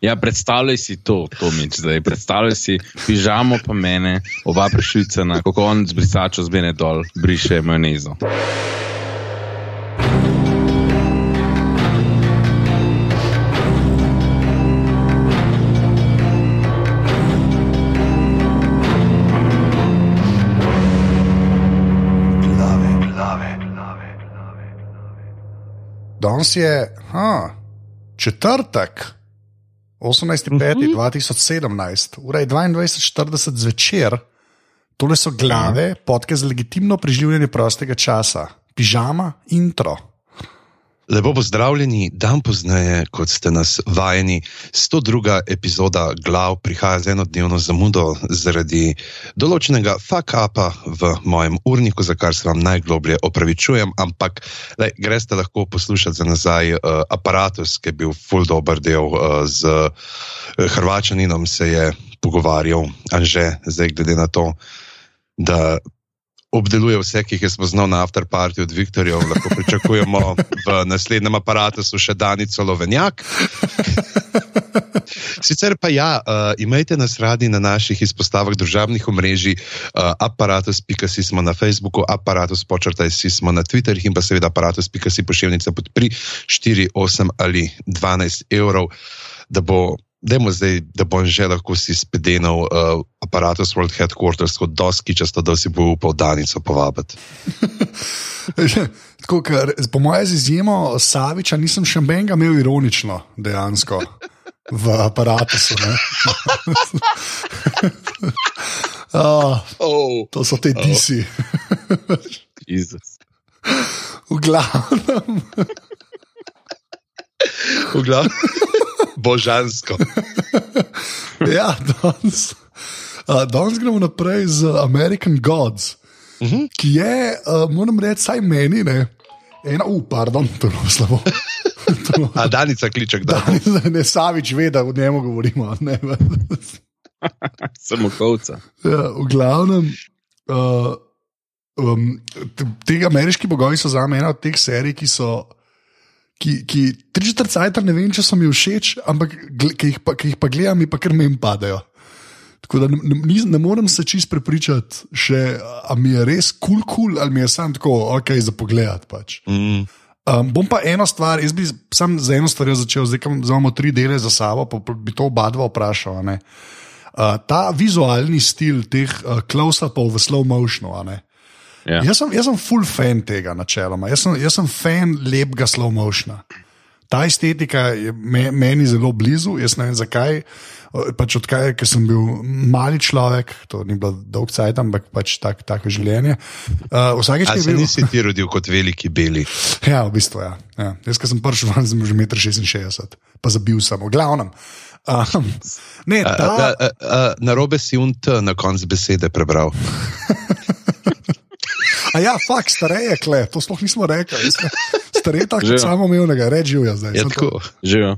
Ja, predstavljaj si to, to mič zdaj. Predstavljaj si pižamo pa mene, oba prešvicana, kako on z brisačo zbene dol, briše majonezo. Danes je ha, četrtek, 18.5.2017, ura je 22.40 zvečer, tole so glave, podke za legitimno preživljanje prostega časa, pižama, intro. Lepo pozdravljeni, dan pozneje, kot ste nas vajeni. 102. epizoda glav prihaja z enodnevno zamudo zaradi določenega fuck-upa v mojem urniku, za kar se vam najgloblje opravičujem, ampak le, greste lahko poslušati za nazaj uh, aparatus, ki je bil full dober del uh, z uh, Hrvačaninom, se je pogovarjal, anže, zdaj glede na to, da obdeluje vse, ki jih smo znali na afterpartiju od Viktorja, lahko pričakujemo v naslednjem aparatu še Danico Lovenjak. Sicer pa ja, uh, imejte nas radi na naših izpostavah družabnih omrežij, uh, aparatus.si smo na Facebooku, aparatus počrtaj si smo na Twitterju in pa seveda aparatus.si pošiljnica pod pri 4, 8 ali 12 evrov, da bo Dajmo zdaj, da bom že lahko si spedenil uh, aparatus World Headquarters, kot doski, če sto, da si bo upal Danico povabiti. Tako, ker, po mojem izjemo Saviča nisem še benga imel ironično, dejansko v aparatusu. oh, oh, to so te disi. Oh. v glavnem. v glavnem. Božansko. ja, danes, uh, danes gremo naprej z American Gods, uh -huh. ki je, uh, moram reči, saj meni, ne, ena, uh, pardon, to je bilo slabo. A Danica kliče, da ne. Ne, Savič ve, da o njemu govorimo. Samo kovca. Ja, v glavnem. Uh, um, Ti ameriški bogovi so za me ena od teh serij, ki so ki, ki tri četrt cajt ne vem, če so mi všeč, ampak ki jih, pa, ki jih pa gledam, mi pa kar mem padajo. Tako da ne, ne, ne morem se čist prepričati, še, ali mi je res kul, cool, cool, ali mi je samo tako, ok, za pogled. Pač. Mm. Um, bom pa eno stvar, jaz bi sam z eno stvarjo začel, zdaj imamo tri dele za sabo, pa bi to oba dva vprašal. Uh, ta vizualni stil teh uh, close-upov v slow motionu, Ja. Jaz, sem, jaz sem full fan tega načeloma, jaz sem, jaz sem fan lepega slow motiona. Ta estetika je me, meni zelo blizu, jaz ne vem zakaj. Pač odkaj, ker sem bil mali človek, to ni bilo dolg cajt, ampak pač tak, tako življenje. Uh, vsakeč, ki bil... nisi ti rodil kot veliki beli. Ja, v bistvu ja. ja. Jaz, ki sem prišel, sem že 1,66 m, pa zabil sem, v glavnem. Um, ne, ta... a, a, a, a, na robe si unt na koncu besede prebral. A ja, fakt, stareje, kle, to sploh nismo rekli. Stareje, tako kot samo umevnega, reči živijo zdaj. Je tako, živijo,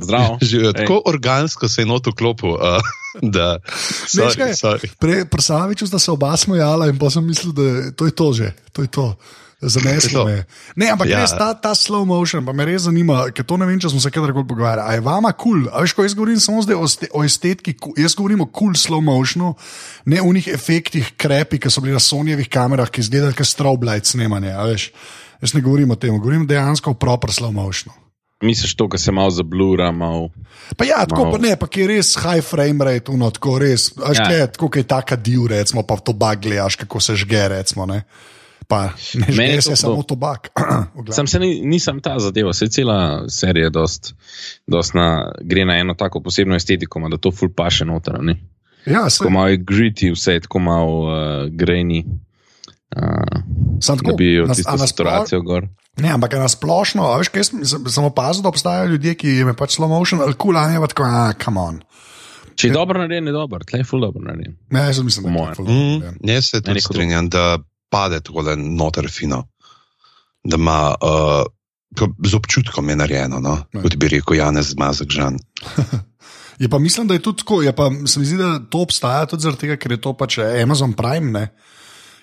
zdravo. Živijo tako organsko se je noto klopu. Uh, da, sorry, sorry. Prsaviču sta se oba smojala in pa sem mislil, da to je to že, to je to. Zaneslo me. Ne, ampak ja. res ta, ta slow motion, pa me res zanima, ker to ne vem, če smo se kadarkoli pogovarjali. A je vama kul? Cool? Veš, ko jaz govorim samo zdaj o, o estetiki, jaz govorim o kul cool slow motionu, ne o njih efektih krepi, ki so bili na Sonjevih kamerah, ki izgledajo kot strobe light snemanje. Jaz ne govorim o tem, govorim dejansko o proper slow motionu. Misliš to, kar se malo zablura, malo. Pa ja, tako mal. pa ne, pa ki je res high frame rate, uno, tako res. Až ja. je, tako je taka div, recimo, pa v to bag gledaš, kako se žge, recimo. Ne? Pa ne želi se samo tobak. Sam se ni, nisem ta zadeva, se cela serija dost, dost na, gre na eno tako posebno estetiko, da to full paše noter. Ja, tako malo je gritty, vse tako malo uh, grejni. Uh, da bi od tiste situacije gor. Ne, ampak na splošno, veš, kaj sem, sem opazil, da obstajajo ljudje, ki jim je pač slow motion, ali kul, ali pa tako, ah, come on. Če je dobro narejen, je dobro, tle je full dobro narejen. Ne, jaz mislim, da je to. Mm, jaz se tudi strinjam, da pade tako le noter fino, da ima uh, z občutkom je narejeno, no? kot bi rekel Janez Zmazek Žan. je pa mislim, da je tudi tako, pa, se mi zdi, da to obstaja tudi zaradi tega, ker je to pač Amazon Prime. Ne?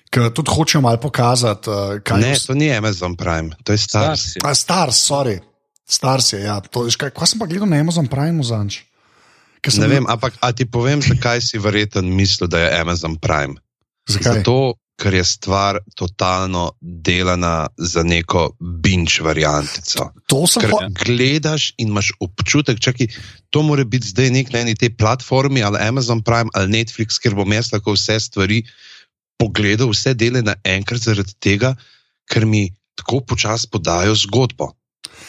Ker tudi hočejo malo pokazati, uh, kaj je. Ne, to ni Amazon Prime, to je Stars. Stars, A, Stars sorry. Stars je, ja. To, kaj, kaj sem pa gledal na Amazon Prime zanč? Ker sem Ne bil- vem, ampak a ti povem, zakaj si verjeten mislil, da je Amazon Prime? Zakaj? Zato, ker je stvar totalno delana za neko binge variantico. To sem Ker ho- gledaš in imaš občutek, čaki, to mora biti zdaj nek na eni tej platformi ali Amazon Prime ali Netflix, ker bom jaz lahko vse stvari pogledal, vse dele naenkrat zaradi tega, ker mi tako počasi podajo zgodbo.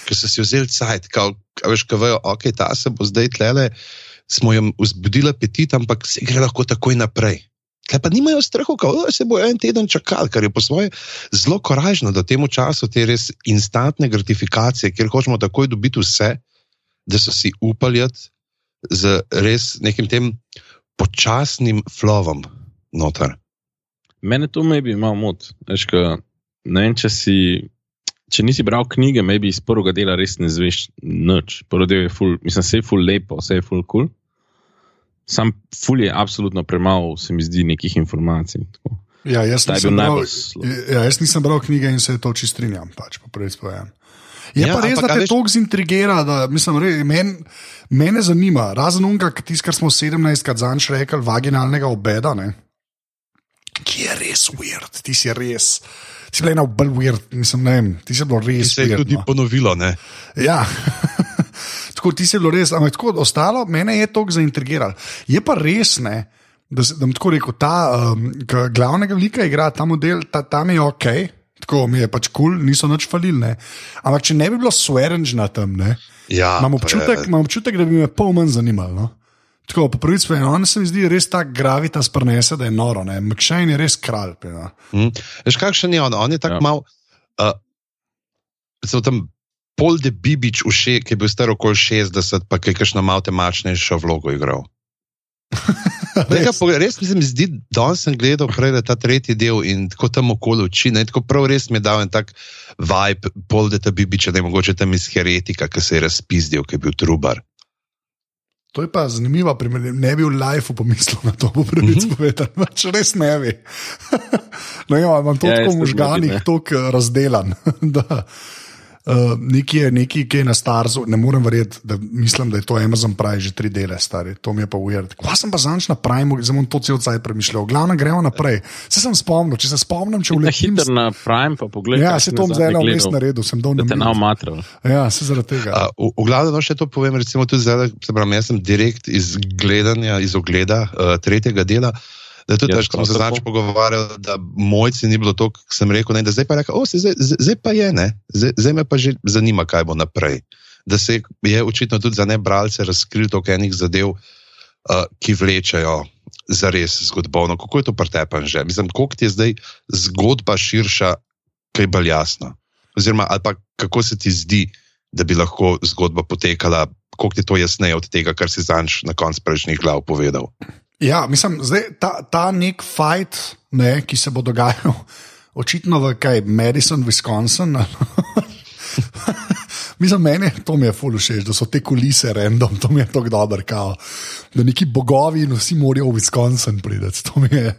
Ker so si vzeli cajt, kao, veš, kaj vejo, ok, ta se bo zdaj tlele, smo jim vzbudili apetit, ampak se gre lahko takoj naprej. Tle pa nimajo strahu, da se bo en teden čakal, kar je po svoje zelo koražno, da temu času te res instantne gratifikacije, kjer hočemo takoj dobiti vse, da so si upali z res nekim tem počasnim flovom noter. Mene to bi imel mod. Ko, ne vem, če si. Če nisi bral knjige, bi iz prvega dela res ne zveš nič. Prvi del je ful, mislim, vse je ful lepo, vse je ful kul. Cool. Sam ful je absolutno premalo, se mi zdi, nekih informacij. Tako. Ja, jaz, nisem bral, ja, jaz nisem bral knjige in se to čisto strinjam. Pač, po prvi spojem. Je Ja, pa res, ampak, da a te veš- to zintrigira, da mislim, re, men, mene zanima, razen unga, tisto, kar smo 17krat zanč rekli, vaginalnega obeda, ne, ki je res weird, ti si res. Ti si bila ena bolj weird, mislim, ne vem, ti si bila res. se je weird, tudi no. ponovilo. Ne? Ja. Tako ti si bilo res, ampak tako ostalo, mene je to zaintrigiralo. Je pa res, ne, da, se- da bom tako rekel, ta um, glavnega velika igra, ta model, ta, tam je ok. Tako mi je pač kul, cool, niso nič falili. Ampak če ne bi bilo swearange na tem, ne, Ja, imam, občutek, imam občutek, da bi me pol manj zanimalo. No. Tako, po prvi spomin, on se mi zdi res ta gravita sprnese, da je noro. McShane je res kralj. No. Hm. Veš, kakšen je on? On je tako Ja. mal. Uh, so tam pol de Bibič, uše, ki je bil star okoli 60, pa ki je kakšno malo temačnejšo vlogo igral. Res, Res. res mi se zdi, da sem gledal prej ta tretji del in tako tam okoli oči. Ne, tako prav res mi je dal en tak vibe, pol de ta Bibiča, da je mogoče tam iz heretika, ki se je razpizdil, ki je bil trubar. To je pa zanimiva primerjava. Ne bi v lifeu pomislil na to, bo pravic Mhm. povedal. Če res ne bi. no, ja, imam to Ja, tako v možganih, tako razdelan. da, Uh, nekaj je, nekaj, ki je na starzu, ne morem verjeti, da mislim, da je to Amazon Prime že tri dele, stari. To mi je pa ujer. Kva sem pa zanč na Prime, zdaj bom to cel cel cel premišljal. Glavno gremo naprej. Se sem spomnil, če se spomnim, če Na vletim. hitro na Prime, pa poglej. Ja, se to bom zdaj na vmes naredil, sem dol na matral. Ja, se zaradi tega. Uh, v, v glavnem, no, še to povem, recimo tudi zdaj, se pravi, jaz sem direkt iz gledanja, iz ogleda uh, tretjega dela. Da tudi, ko smo se zadnjič pogovarjali, da mojci ni bilo to, kar sem rekel, ne, da zdaj pa je rekel, o, zdaj, zdaj- pa je, ne, zdaj, zdaj me pa že zanima, kaj bo naprej. Da se je očitno tudi za ne bralce razkril toliko enih zadev, uh, ki vlečejo za res zgodbovno. Kako je to pretepan že? Mislim, koliko ti je zdaj zgodba širša, kaj bolj jasna? Oziroma, ali pa kako se ti zdi, da bi lahko zgodba potekala, koliko ti je to jasneje od tega, kar si zanč na koncu prejšnjih glav povedal. Ja, mislim, zdaj ta, ta nek fight, ne, ki se bo dogajal, očitno v kaj, Madison, Wisconsin. Mislim, meni to mi je fully všeč, da so te kulise random, to mi je tako dobro, kao, da neki bogovi in vsi morajo v Wisconsin priti. To mi je,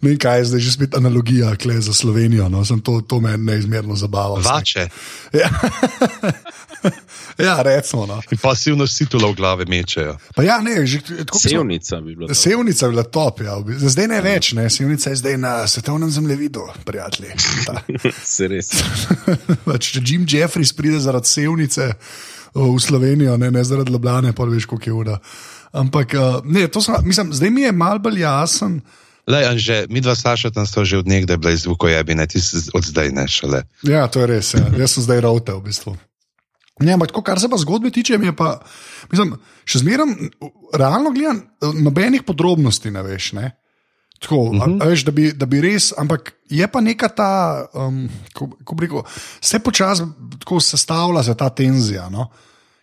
ne vem kaj je zdaj že spet analogija kle za Slovenijo, no, sem to, to me neizmerno zabava. Vače Ja. ja, recimo. No. in pasivno situla v glave mečejo. Pa ja, ne, že tako kot smo- Sevnica bi bila. to. Sevnica je bila top, ja. zdaj ne več, ne. Sevnica je zdaj na svetovnem zemljevidu, prijatelji. Se res. Pač, če Jim Jeffries pride zaradi sevnice v Slovenijo, ne, ne zaradi Ljubljana, pa veš, koliko je ura. Ampak, uh, ne, to sem, mislim, zdaj mi je mal bolj jasen. Lej, Anže, mi dva Saša tam sta že od nekdaj bila iz zvukojebine, ti si od zdaj ne šele. Ja, to je res. Ja. Jaz sem zdaj rote v bistvu. Ne, ampak tako, kar se pa zgodbe tiče, mi je pa, mislim, še zmeraj, realno gledam, nobenih podrobnosti ne veš. Ne? Tako, uh -huh. a, a veš, da, bi, da bi res, ampak je pa neka ta, um, ko, ko bi rekel, se počasi tako sestavlja za ta tenzija. No?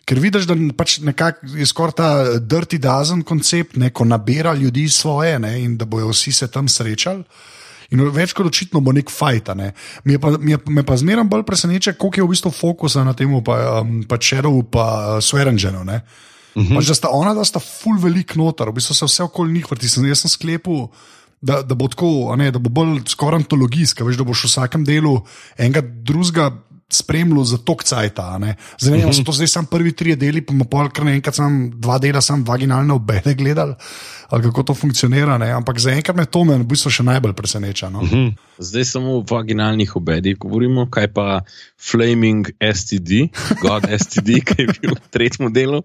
Ker vidiš, da pač nekako je skoraj ta dirty dozen koncept, ne, ko nabira ljudi svoje ne, in da bojo vsi se tam srečali. In več kot očitno bo nek fajta. Ne. Mi je pa, mi je, me pa zmeraj bolj preseneča, koliko je v bistvu fokusa na tem, pa, um, pa Čerovu, pa uh, Sverengenu. Uh -huh. pač, da sta ona, da sta full velik noter, v bistvu se vse okoli njih vrti. Sem, jaz sem sklepal, da, da bo tako, ne, da bo bolj skoraj antologijska, veš, da boš v vsakem delu enega drugega spremljal za tok cajta. Zdaj ne vem, so to zdaj samo prvi tri deli, pa pol kar naenkrat sem dva dela sam vaginalne obede gledal, ali kako to funkcionira. Ne? Ampak zaenkrat me to me v bistvu še najbolj preseneča. No? Zdaj samo o vaginalnih obedih govorimo, kaj pa Flaming STD, God STD, ki je bil v tretjem delu.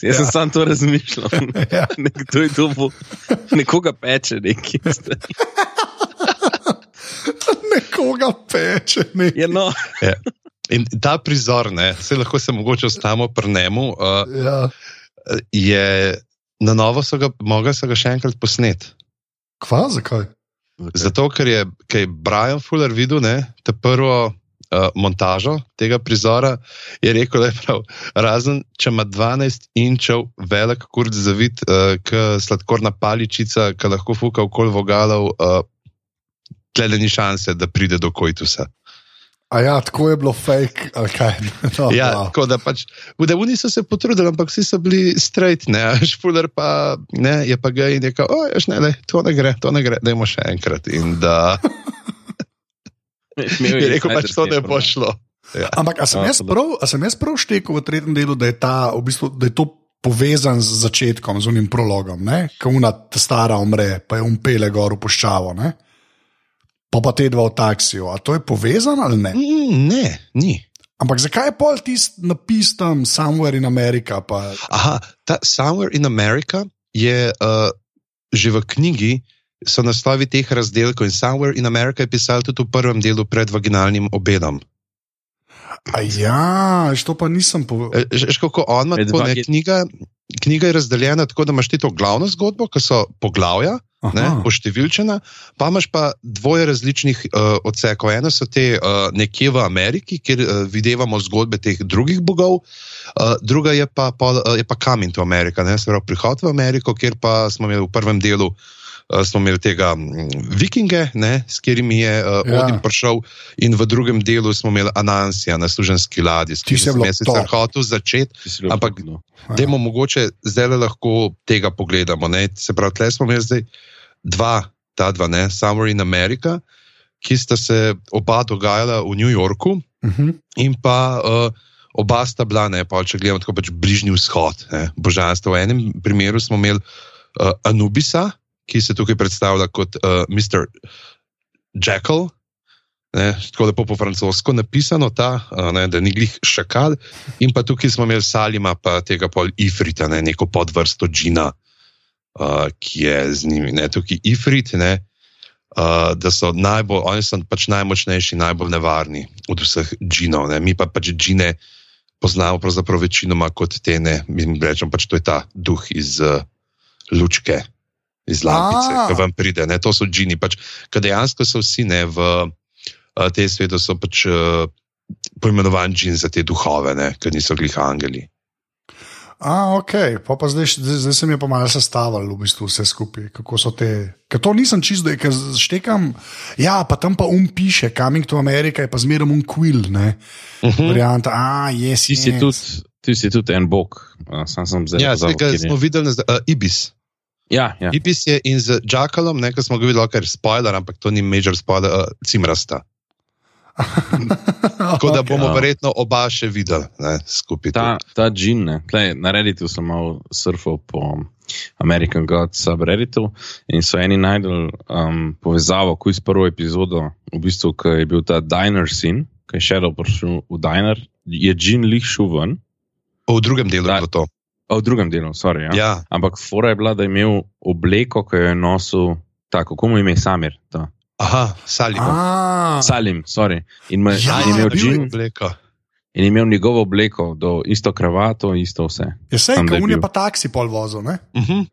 Jaz sem ja. samo to razmišljal. Ja. Nekdo je to, nekoga peče neki. Nekoga peče. Je, ja, no. ja. In ta prizor, ne, se lahko se mogoče ostamo pri njemu, uh, ja. je na novo, so ga, moga so ga še enkrat posnet. Kva, zakaj? Zato, ker je, ker je Brian Fuller videl ne, te prvo uh, montažo tega prizora, je rekel, da je prav, razen če ima 12 inčev velik kurd zavit, uh, sladkorna paličica, ki lahko fuka okoli vogalov. Uh, tle ni šanse, da pride do kojtusa. A ja, tako je bilo fake, ali kaj. No, ja, no. tako da pač, v Devuni so se potrudili, ampak vsi so bili straight, ne, špuler pa ne, je pa gej in je rekel, oj, ne, ne, to ne gre, to ne gre, dajmo še enkrat. In da. je rekel, pač to ne bo šlo. Ja. Ampak, a sem, no, jaz prav, a sem jaz prav štekel v tretjem delu, da je, ta, v bistvu, da je to povezan z začetkom, z unim prologom, ko una ta stara umre, pa je umpele gor v puščavo. Ne? Pa pa te dva v taksiju. A to je povezano ali ne? Mm, ne, ni. Ampak zakaj je pol tisti napis tam, somewhere in America? Pa... Aha, ta somewhere in America je uh, že v knjigi. So naslovi teh razdelkov in Somewhere in America je pisal tudi v prvem delu pred vaginalnim obedom. A ja, što pa nisem povedal. Že e, kako on ima tako, ne, knjiga, knjiga je razdeljena tako, da imaš ti to glavno zgodbo, ki so poglavja, poštevilčena, pa imaš pa dvoje različnih uh, odsekov. Eno so te uh, nekje v Ameriki, kjer uh, vidimo zgodbe teh drugih bogov, uh, druga je pa, pa, uh, je pa Coming to America, ne, se pravi prihod v Ameriko, kjer pa smo imeli v prvem delu. Uh, smo imeli tega um, vikinge, ne, s katerimi je uh, ja. Odin prišel, in v drugem delu smo imeli Anansija na služenski ladji, s katerim smo se hotel začeti. Ampak, da imamo mogoče zdaj lahko tega pogledamo. Ne. Se pravi, tle smo imeli zdaj dva, ta dva, ne, Summer in America, ki sta se oba dogajala v New Yorku, uh mhm. -huh. in pa uh, oba sta bila, ne, pa če gledamo tako pač bližnji vzhod, ne, božanstvo. V enem primeru smo imeli uh, Anubisa, ki se tukaj predstavlja kot uh, Mr. Jekyll. Ne, tako lepo po francosko napisano, ta, ne, da ni glih šakal, in pa tukaj smo imeli Salima, pa tega pol Ifrita, ne, neko podvrsto džina, uh, ki je z njimi, ne tukaj Ifrit, ne, uh, da so najbolj, oni so pač najmočnejši, najbolj nevarni od vseh džinov. Ne. Mi pa pač džine poznamo pravzaprav večinoma kot te, ne, mi rečemo pač to je ta duh iz uh, lučke, iz lampice, ki vam pride. Ne. To so džini, pač, ki dejansko so vsi ne v uh, tem svetu, so pač. Uh, Poimenovan džin za te duhove, ki niso glih angeli. A, ok, pa, pa zdaj, zdaj, zdaj se mi je pa malo sestavljalo, v bistvu vse skupaj. Kako so te. Ker to nisem čisto, ker štekam. Ja, pa tam pa um piše, coming to America je pa zmeraj um quill, ne. Uh mhm. -huh. Varianta, a, yes, ti, si yes. tudi, ti si tudi en bog, sam sem zdaj. Ja, zdaj smo videli, da uh, Ibis. Ja, ja. Ibis je in z Jackalom, nekaj smo ga videli, ker je spoiler, ampak to ni major spoiler, uh, cimrasta. Tako da bomo okay. verjetno oba še videli ne, skupaj. Ta, ta džin, na Redditu sem malo surfal po American God subredditu in so eni najdel um, povezavo, ko je s prvo epizodo, v bistvu, ki je bil ta diner sin, ki je šel prišel v diner, je džin lih šel ven. V drugem delu je to. V drugem delu, sorry. Ja. Ja. Ampak fora je bila, da je imel obleko, ki jo je nosil, tako, kako mu ime Samir. Ta. Aha, Salim. Salim, sorry. In, me, ja, in imel džin obleko. In imel njegovo obleko, do, isto kravato, isto vse. Je vse, kot on je pa taksi pol vozil. Uh mhm. -huh.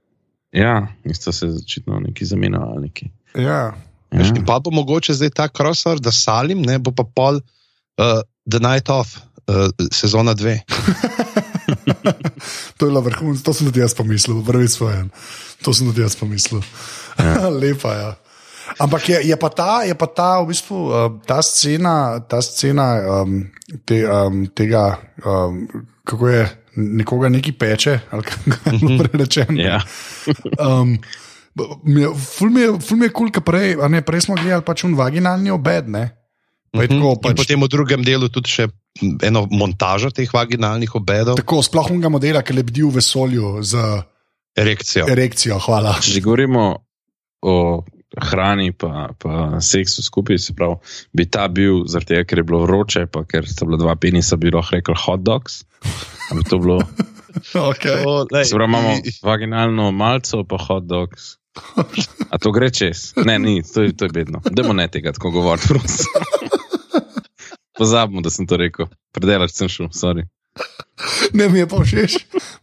Ja, isto se je začetno neki zamenjali. Ja. Ja. Pa bo mogoče zdaj ta crossover, da salim, ne bo pa pol uh, The Night of uh, sezona dve. to je bilo vrhunsko, to sem tudi jaz pomislil, prvi svojen. To sem tudi jaz pomislil. Ja. Lepa je. Ja. Ampak je, je, pa ta, je pa ta, v bistvu, uh, ta scena, ta scena um, te, um, tega, um, kako je nekoga neki peče, ali kako rečem. Ja. um, Ful mi je kul, cool, prej, prej smo gledali pač un vaginalni obed. Ne? Mhm. Tako, pač, potem v drugem delu tudi še eno montažo teh vaginalnih obedov. Tako, sploh unga modela, ki lebdi v vesolju z erekcijo. erekcijo hvala. Če govorimo o hrani, pa, pa seksu skupaj, se pravi, bi ta bil, zaradi tega, ker je bilo vroče, pa ker sta bila dva penisa, bi lahko rekel hot dogs. Bi to bilo. okay. o, se pravi, imamo vaginalno malco, pa hot dogs. A to gre čez? Ne, ni, to je, to je bedno. Demo ne tega tako govoriti, prosim. Pozabimo, da sem to rekel. Predelač sem šel, sorry. Ne, mi je pa všeč,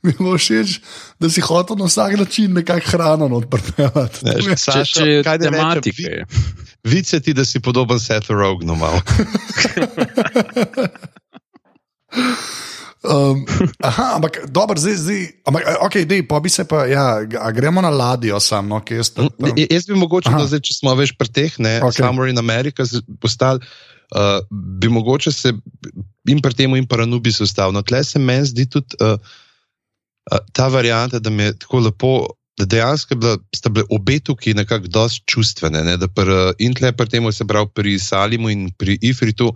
mi je pa všeč da si hotel na vsak način nekaj hrano odprti. Če, če je kaj tematike. Vice ti, da si podoben Seth Rogen, malo. Um, aha, ampak dobro, zdaj, zdaj ampak, okay, dej, pa bi se pa, ja, gremo na ladjo sam. No, jaz, tam... jaz bi mogoče, da zdaj, če smo več pri teh, ne, okay. Summer in America, postali, uh, bi mogoče se in pri tem, in pri Anubisu ostal. No, tle se meni zdi tudi uh, uh, ta varianta, da mi je tako lepo. Da dejansko bila, sta bile obe tukaj nekako dosti čustvene. Ne? Pr, in tle pri tem, se pravi pri Salimu in pri Ifritu,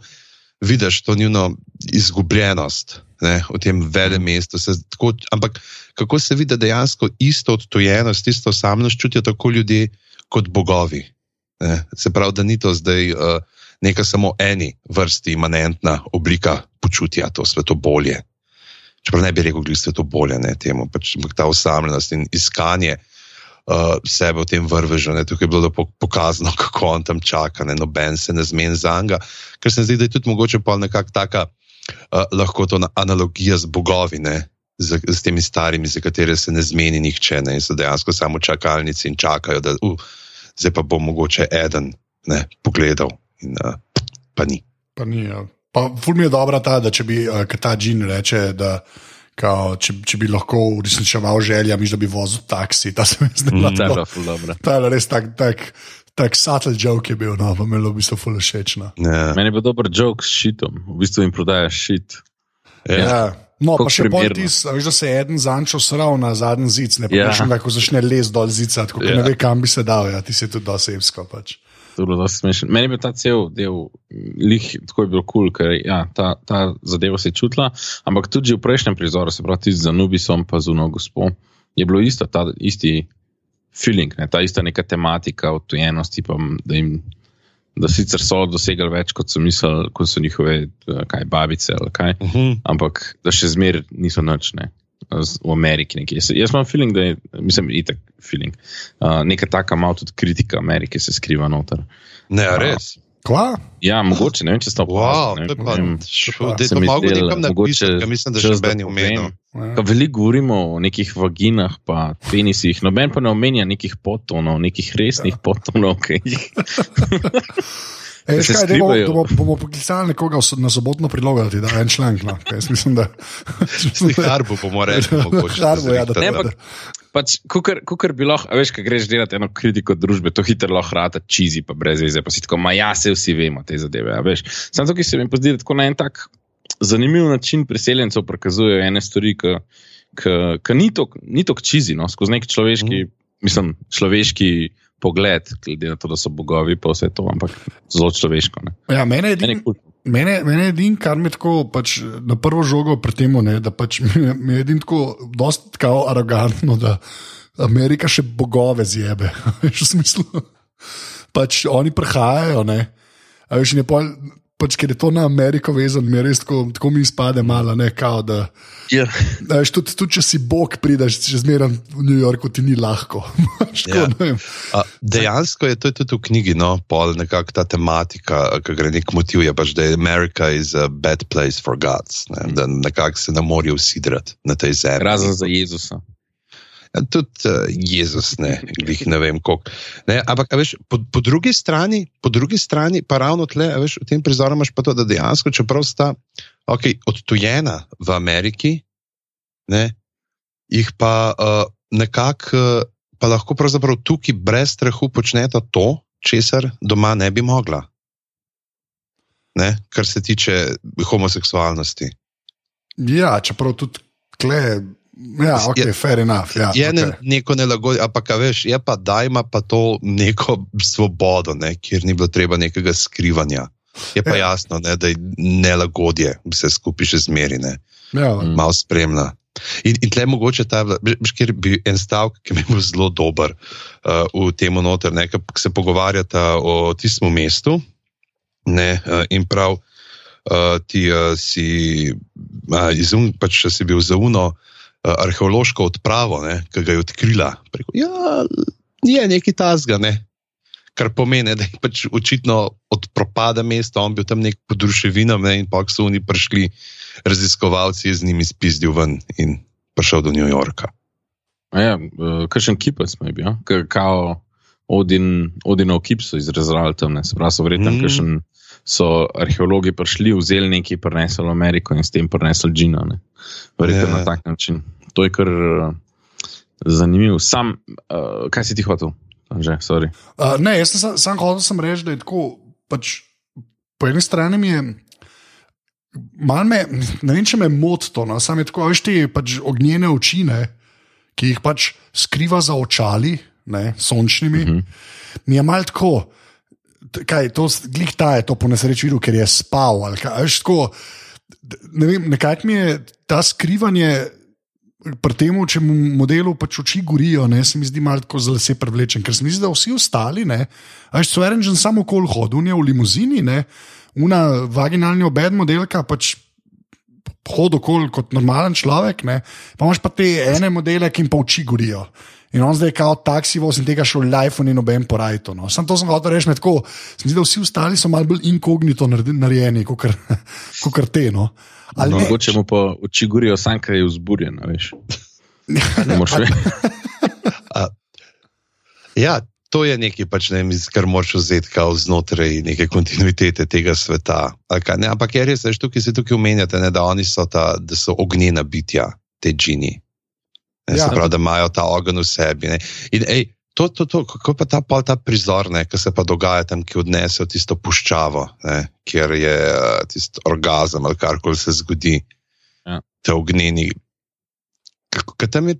vidiš to njihovo izgubljenost ne, v tem velem mestu. Se, tako, ampak kako se vidi, da dejansko isto odtojenost, isto osamnost čutijo tako ljudje kot bogovi. Ne. Se pravi, da ni to zdaj uh, neka samo eni vrsti imanentna oblika počutja, to sveto bolje. Čeprav ne bi rekel, da je sveto bolje ne, temu, pač ta osamljenost in iskanje. Uh, sebe v tem vrvežu, ne, tukaj je bilo pokazano, kako on tam čaka, ne, noben se ne zmeni za njega, ker se mi zdi, da je tudi mogoče pa nekakšna taka uh, lahko to analogija z bogovi, ne, z, z temi starimi, za katere se ne zmeni nihče, ne, in so dejansko samo čakalnici in čakajo, da uh, zdaj pa bo mogoče eden ne, pogledal, in uh, pa ni. Pa ni. Ja. Pa ful mi je dobra ta, da če bi uh, ta džin reče, da. Kao, če, če bi lahko uresničeval želje, da bi vozil taksi, ta se mi zdi zelo mm, dobro. Ta je res tak, tak, tak subtle joke je bil, no, pa mi je bilo v bistvu fully všeč. No. Yeah. Meni je bil dober joke s šitom, v bistvu jim prodajaš šit. Yeah. Ja. No, Kok pa še bolj ti, da se je en zančo sral na zadnji zid, ne pa yeah. še nekako začne les dol zica, tako yeah. ne ve, kam bi se dal, ja, ti si tudi dosebsko. Pač. Meni je bil ta cel del, lih, tako je bil kul, cool, ker ja, ta, ta zadeva se je čutila, ampak tudi v prejšnjem prizoru, se pravi, z Nubisom, pa z Uno Gospod, je bilo isto, ta isti feeling, ne, ta ista neka tematika odtujenosti, pa da jim. Da sicer so dosegali več, kot so mislili, kot so njihove eh, kaj, babice, kaj, uh mhm. -huh. ampak da še zmeraj niso noč ne, v Ameriki. Nekje. Jaz imam feeling, da je, mislim, itak feeling. Uh, neka taka malo tudi kritika Amerike se skriva noter. Ne, res. Uh, Kva? Ja, mogoče, ne vem, če ste opazili. Wow, to je malo nekam na mogoče, mislim, da še zbeni omenil. Veliko govorimo o nekih vaginah, pa penisih, noben pa ne omenja nekih potonov, nekih resnih ja. potonov. E, škaj, da bomo, bomo, bomo poklicali nekoga na sobotno prilogo, da je en članek. No. Mislim, da je to harbo, bomo rekli. Harbo, ja, da ne. Pač, kukar bi lahko, veš, kaj greš delati eno kritiko družbe, to hitro lahko rata čizi, pa brez veze, pa si tako, ma ja, se vsi vemo te zadeve. Sam tukaj se mi pozdi, da tako na en tak zanimiv način priseljencev prikazujejo ene stvari, ki ni tako čizi, no, skozi nek človeški, mm. mislim, človeški pogled, glede na to, da so bogovi, pa vse to, ampak zelo človeško. Ja, mene je edino, mene, mene edin, kar mi tako pač, na prvo žogo pri tem, da pač, mi je edino tako, dosti tako arogantno, da Amerika še bogove zjebe. v smislu, pač oni prihajajo, ne. A veš, ne pa pač, ker je to na Ameriko vezano, mi res tako, tako mi izpade malo, ne kao. Da, yeah. Ja. da, tudi, tudi če si bog, prideš čez zmeraj v New Yorku, ti ni lahko. Ško, yeah. Ja. A, dejansko je to tudi v knjigi, no, pol nekako ta tematika, ki gre nek motiv, je pač, da je Amerika is a bad place for gods, ne, da nekako se ne morajo usidrati na tej zemlji. Razen za Jezusa. Tudi uh, Jezus, ne, glih, ne vem koliko. Ampak, veš, po, po, drugi strani, po drugi strani, pa ravno tle, veš, v tem prizoru imaš pa to, da dejansko, čeprav sta okay, odtujena v Ameriki, ne, jih pa uh, nekako uh, pa lahko pravzaprav tukaj brez strahu počneta to, česar doma ne bi mogla. Ne, kar se tiče homoseksualnosti. Ja, čeprav tudi tle. Ja, okay, je, fair enough. Ja, je okay. neko nelagodje, ampak veš, je pa da ima pa to neko svobodo, ne, kjer ni bilo treba nekega skrivanja. Je pa ja. jasno, ne, da je nelagodje, vse skupaj še zmeri, ja. malo spremlja. In, in tle mogoče ta, kjer bi en stavek, ki mi je bil zelo dober uh, v tem noter, ne, ki se pogovarjata o tistem mestu. Ne, uh, in prav uh, ti uh, si, uh, izum, pač si bil za uno uh, arheološko odpravo, ne, ki ga je odkrila. Preko, ja, je nekaj tasga, ne, kar pomeni, da je pač očitno od propada mesta, on bil tam nek pod ruševinami ne, in pa so oni prišli raziskovalci z njimi spizdil ven in prišel do New Yorka. Ja, uh, kakšen kipec smo bili, ja? kao Odin, Odinov kip so izrazili tam, se pravi, so verjetno, mm. kakšen so arheologi prišli, vzeli nekaj, prenesli v Ameriko in s tem prenesli Džino. Verjetno ja. na tak način. To je kar uh, zanimivo. Sam, uh, kaj si ti hotel? Že, uh, ne, jaz sem sam, sam hotel sem reči, da je tako. Pač, po eni strani mi je. Me, ne vem, če me moti to, no, samo tako, veš, te pač ognjene oči, ne, ki jih pač skriva za očali, ne, sončnimi. Uh mhm. -huh. Mi je malo tako, kaj to glih ta je to po nesreči videl, ker je spal. Kaj, veš, tako, ne vem, nekaj mi je ta skrivanje pri tem, če mu modelu pač oči gorijo, ne, se mi zdi malo tako zelo se privlečen, ker se mi zdi, da vsi ostali, ne, veš, so erenžen samo kol hodil, ne v limuzini, ne, una vaginalni obed modelka pač. Hodil okoli kot normalen človek, ne? pa imaš pa te ene modele, ki jim pa oči gorijo. In on zdaj je kao taksi, voz in tega še v iPhone in noben porajto. No. Sam to sem hotel reči, tako, zdi, da vsi ostali so malo bolj inkognito narejeni, kot kar te. No. No, mogoče mu pa oči gorijo, sam kaj je vzburjen, veš. Ne moreš več. Ja, to je nekaj, pač, ne, kar moraš vzeti znotraj neke kontinuitete tega sveta. Ne, ampak je res, da tukaj se tukaj omenjate, ne, da oni so, ta, da so ognjena bitja, te džini. Ne, ja. pravi, da imajo ta ogenj v sebi. In, ej, to, to, to, kako pa ta, ta prizor, ki se pa dogaja tam, ki odnese tisto puščavo, ne, kjer je uh, tisti orgazem ali kar koli se zgodi, ja. te ognjeni. Kaj tam je,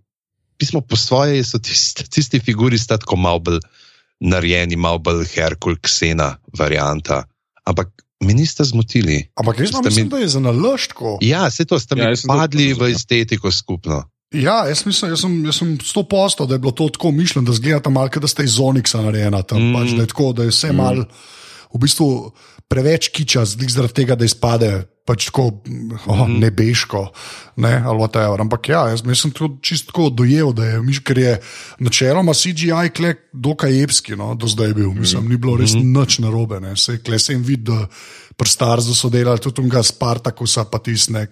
pismo po svoje, so tisti, tisti figuri tako malo bolj narejeni, malo bolj herkul, ksena varianta. Ampak. Mi niste zmotili. Ampak jaz mislim, mi... da je za naložko. Ja, se to ste mi ja, padli v estetiko skupno. Ja, jaz mislim, jaz sem, jaz sem sto posto, da je bilo to tako mišljeno, da zgleda malo, da ste iz Oniksa narejena tam. Mm. Pač, da, je tako, da je vse mm. mal, v bistvu preveč kiča, zaradi tega, da izpade pač tako oh, mm. nebeško. Ne, Ampak ja, jaz sem to čisto dojel, da je, miš, ker je načeloma CGI klek dokaj epski, no, do zdaj bil. Mislim, mm. ni bilo res mm. nič narobe. Se je sem videl, da prstarzo so delali tudi tega Spartakusa, pa tisne.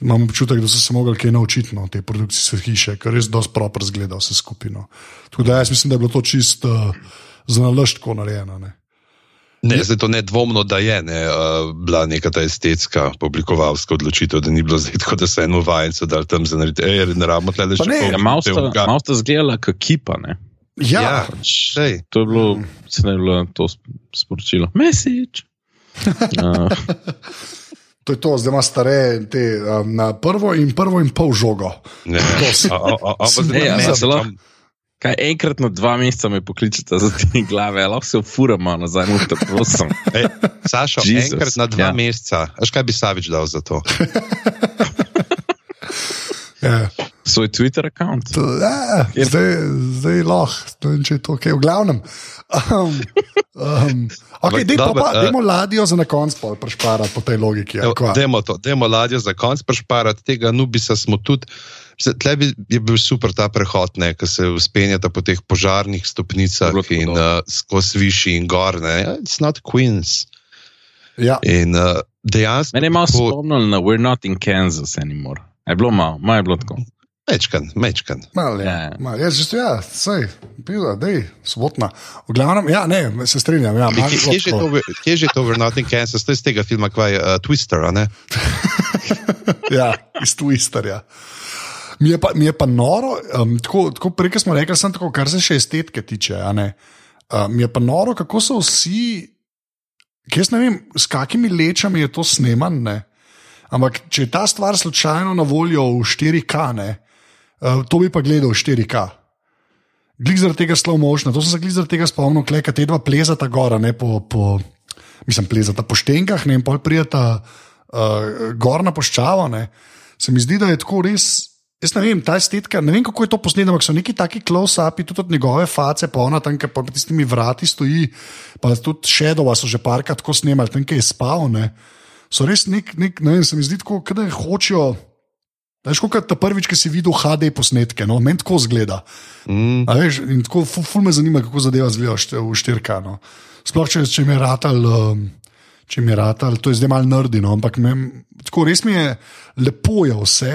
Imam občutek, da so se mogli kaj naučiti na no, te produkcijske hiše, ker res dosti proper zgleda vse skupino. Tako da jaz mislim, da je bilo to čisto uh, za naložko narejeno. Ne. Ne, zdaj to nedvomno, da je ne, uh, bila neka ta estetska, publikovalska odločitev, da ni bilo zdaj tako, da se eno vajenco dal tam za narediti. Ej, ne rabimo tle le še nekaj. Ja, malo sta zgledala, kot kipa. Ne. Ja, ja še. To je bilo, se ne je bilo to sporočilo. Mesič. Uh. To je to, zdaj ima stare te, um, na prvo in prvo in pol žogo. Ne, ne, ne, zelo. Kaj enkrat na dva meseca me pokličete za te glave, lahko se ufuramo nazaj, no, to prosim. Sašo, Jesus. enkrat na dva ja. meseca, až kaj bi Savič dal za to? ja. Svoj Twitter račun. Ja, zdaj, zdaj lahko, če je to ok, v glavnem. Um, um, okay, dejmo pa, uh, dejmo ladjo za na konc prešparati po tej logiki. Dejmo to, dejmo ladjo za konc prešparati, tega nubisa smo tudi. Tle bi, je bil super ta prehod, ki se uspenjata po teh požarnih stopnicah in uh, skozi višji in gor. Ne. It's not Queens. Ja. In uh, dejansko. Mene je malo spomnilo na We're not in Kansas anymore. Je bilo malo, malo je bilo tako. Mečkan, mečkan. Mal, ja, ja. Mal, jaz že ja, sej, pila, dej, sobotna. V glavnem, ja, ne, se strinjam. Ja, kje, kje je že to We're Not in Kansas? To je iz tega filma, kvaj uh, Twister, a ne? ja, iz Twisterja. Mi je pa, mi je pa noro, um, tako, tako prej smo rekli, sem tako, kar se še estetike tiče. Uh, mi je pa noro, kako so vsi, jaz ne vem, s kakimi lečami je to snemano. Ampak, če je ta stvar slučajno na voljo v 4K, ne, Uh, to bi pa gledal 4K. Glik zaradi tega slow motion, to sem se zaradi tega spomnil, kaj te dva plezata gora ne, po, po mislim, plezata po štenkah, ne, pol prijeta uh, gor na poščavo. Ne. Se mi zdi, da je tako res. Jaz ne vem, ta estetika, ne vem kako je to posneto, ampak so neki taki close-upi, tudi od njegove face, pa ona tam, ki pa s temi vrati stoji, pa tudi Shadow'a so že parkrat tako snemali, tam, ki je spal. Ne. So res nek, nek ne vem, se mi zdi tako, da hočejo. Veš, kot ta prvič, ki si videl HD posnetke, no, meni tako zgleda. Mm. Veš, in tako, ful, ful me zanima, kako zadeva zgleda v štirka. No. Sploh če, če mi je ratal. Um, Če mi je ratal, to je zdaj malo nerdino, ampak me, tako res mi je lepo, je vse,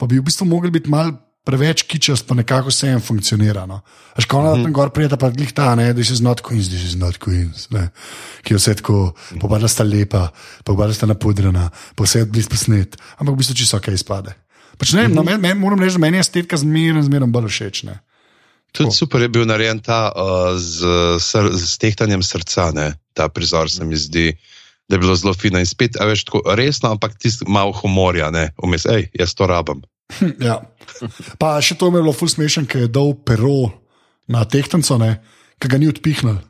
pa bi v bistvu mogli biti mal preveč kičast, pa nekako vse en funkcionira. No. Až ko ona mm -hmm. tam gor prijeta, pa glih ta, ne, da si not queens, da si not queens, ne. ki je vse tako, pa da sta lepa, pa da sta napudrana, pa vse je blizu posnet, ampak v bistvu čisto ok izpade. Pač ne, mm -hmm. no, men, men, moram reči, da meni je estetika zmerno, zmerno bolj všeč. Ne. Tudi super je bil narejen ta uh, z, z, z tehtanjem srca, ne? ta prizor se mi zdi, da je bilo zelo fino in spet, veš, tako resno, ampak tisti malo humorja, ne, vmes, hej, jaz to rabim. ja. Pa še to je bilo ful smešen, ker je dal pero na tehtanco, ki ga ni odpihnil.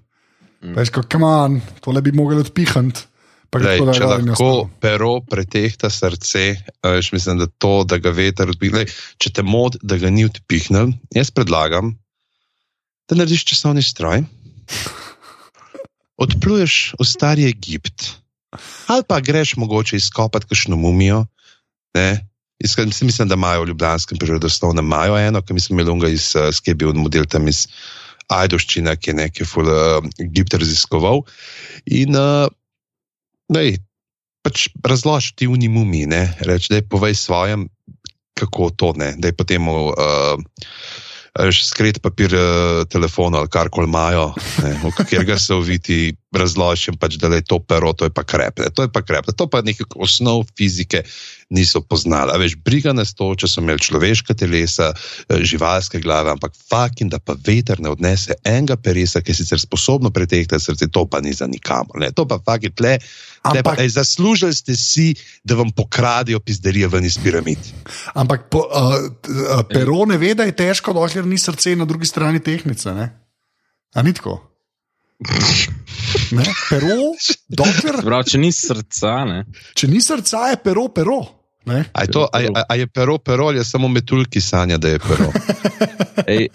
Mm. Veš, kako man, tole bi mogli odpihniti. Lej, če lahko pero pretehta srce, veš, mislim, da to, da ga veter odpihne. Če te mod, da ga ni odpihnil, jaz predlagam, da narediš časovni stroj, odpluješ v stari Egipt, ali pa greš mogoče izkopati kakšno mumijo. Ne? Mislim, da imajo v Ljubljanskem prirodoslovnem maju eno, ki mislim, da je iz uh, Skebil model tam iz Ajdoščine, ki je nekaj ful uh, Egipt raziskoval. In uh, dej, pač razloži ti v mumi, reči, da je povej svojem, kako to ne, da je potem. Uh, skrit papir, eh, telefon ali kar koli imajo, v katerega se uviti, razložim, pač, da je to pero, to je pa krepne. To je pa krepne, to pa nekaj osnov fizike niso poznali. A veš, briga nas to, če so imeli človeška telesa, eh, živalske glave, ampak fakin, da pa veter ne odnese enega peresa, ki je sicer sposobno pretehtati srce, to pa ni za nikamor. Ne? To pa fakin tle. Ampak, pa, ej, zaslužili ste si, da vam pokradijo pizderije ven iz piramid. Ampak po, uh, uh, pero ne ve, da je težko, dokler ni srce na drugi strani tehnice. Ne? A ni tako? Ne? Pero, dokler. Prav, če ni srca. Ne? Če ni srca, je pero, pero. A je, to, a, a je pero, pero ali je samo metulki sanja, da je pero? Ej,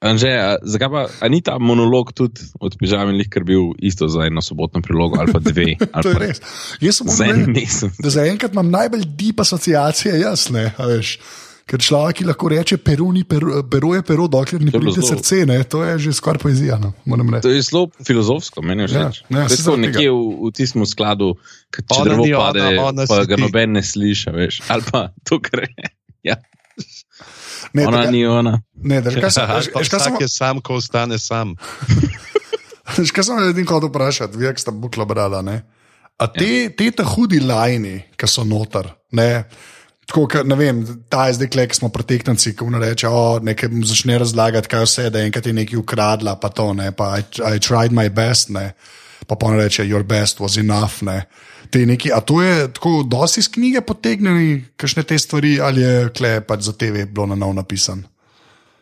Anže, a, zakaj pa a ni ta monolog tudi od pižama, ker bil isto za eno sobotno prilogo ali pa dve? Ali to je res. Jaz sem za, za enkrat imam najbolj deep asociacije, jasne. Ker človek lahko reče, peru, ni, peru, peru je pero, dokler ni pride srce, ne? to je že skoraj poezija. No, to je zelo filozofsko, meni je všeč. Ja, ja, to je nekje v, v tistem skladu, če drevo pade, ona, ona pa ga noben ne sliša, veš. ali pa to gre. Ja. Ne, ona tega, ni ona. Ne, da, kaj sem, Aha, kaj sem, je sam, ko ostane sam. Kaj sem edin kot vprašati, vi, ki ste bukla brala, ne? A te, ja. te ta hudi lajni, ki so noter, ne? Tako, ne vem, ta je zdaj, ki smo preteknci, ko reče, o, nekaj začne razlagati, kaj vse, da je enkrat je nekaj ukradla, pa to, ne, pa I, I tried my best, ne, pa pa on reče, your best was enough, ne neki. A to je tako, da si iz knjige potegnili, kakšne te stvari, ali je kle pač za TV bilo na novo napisan?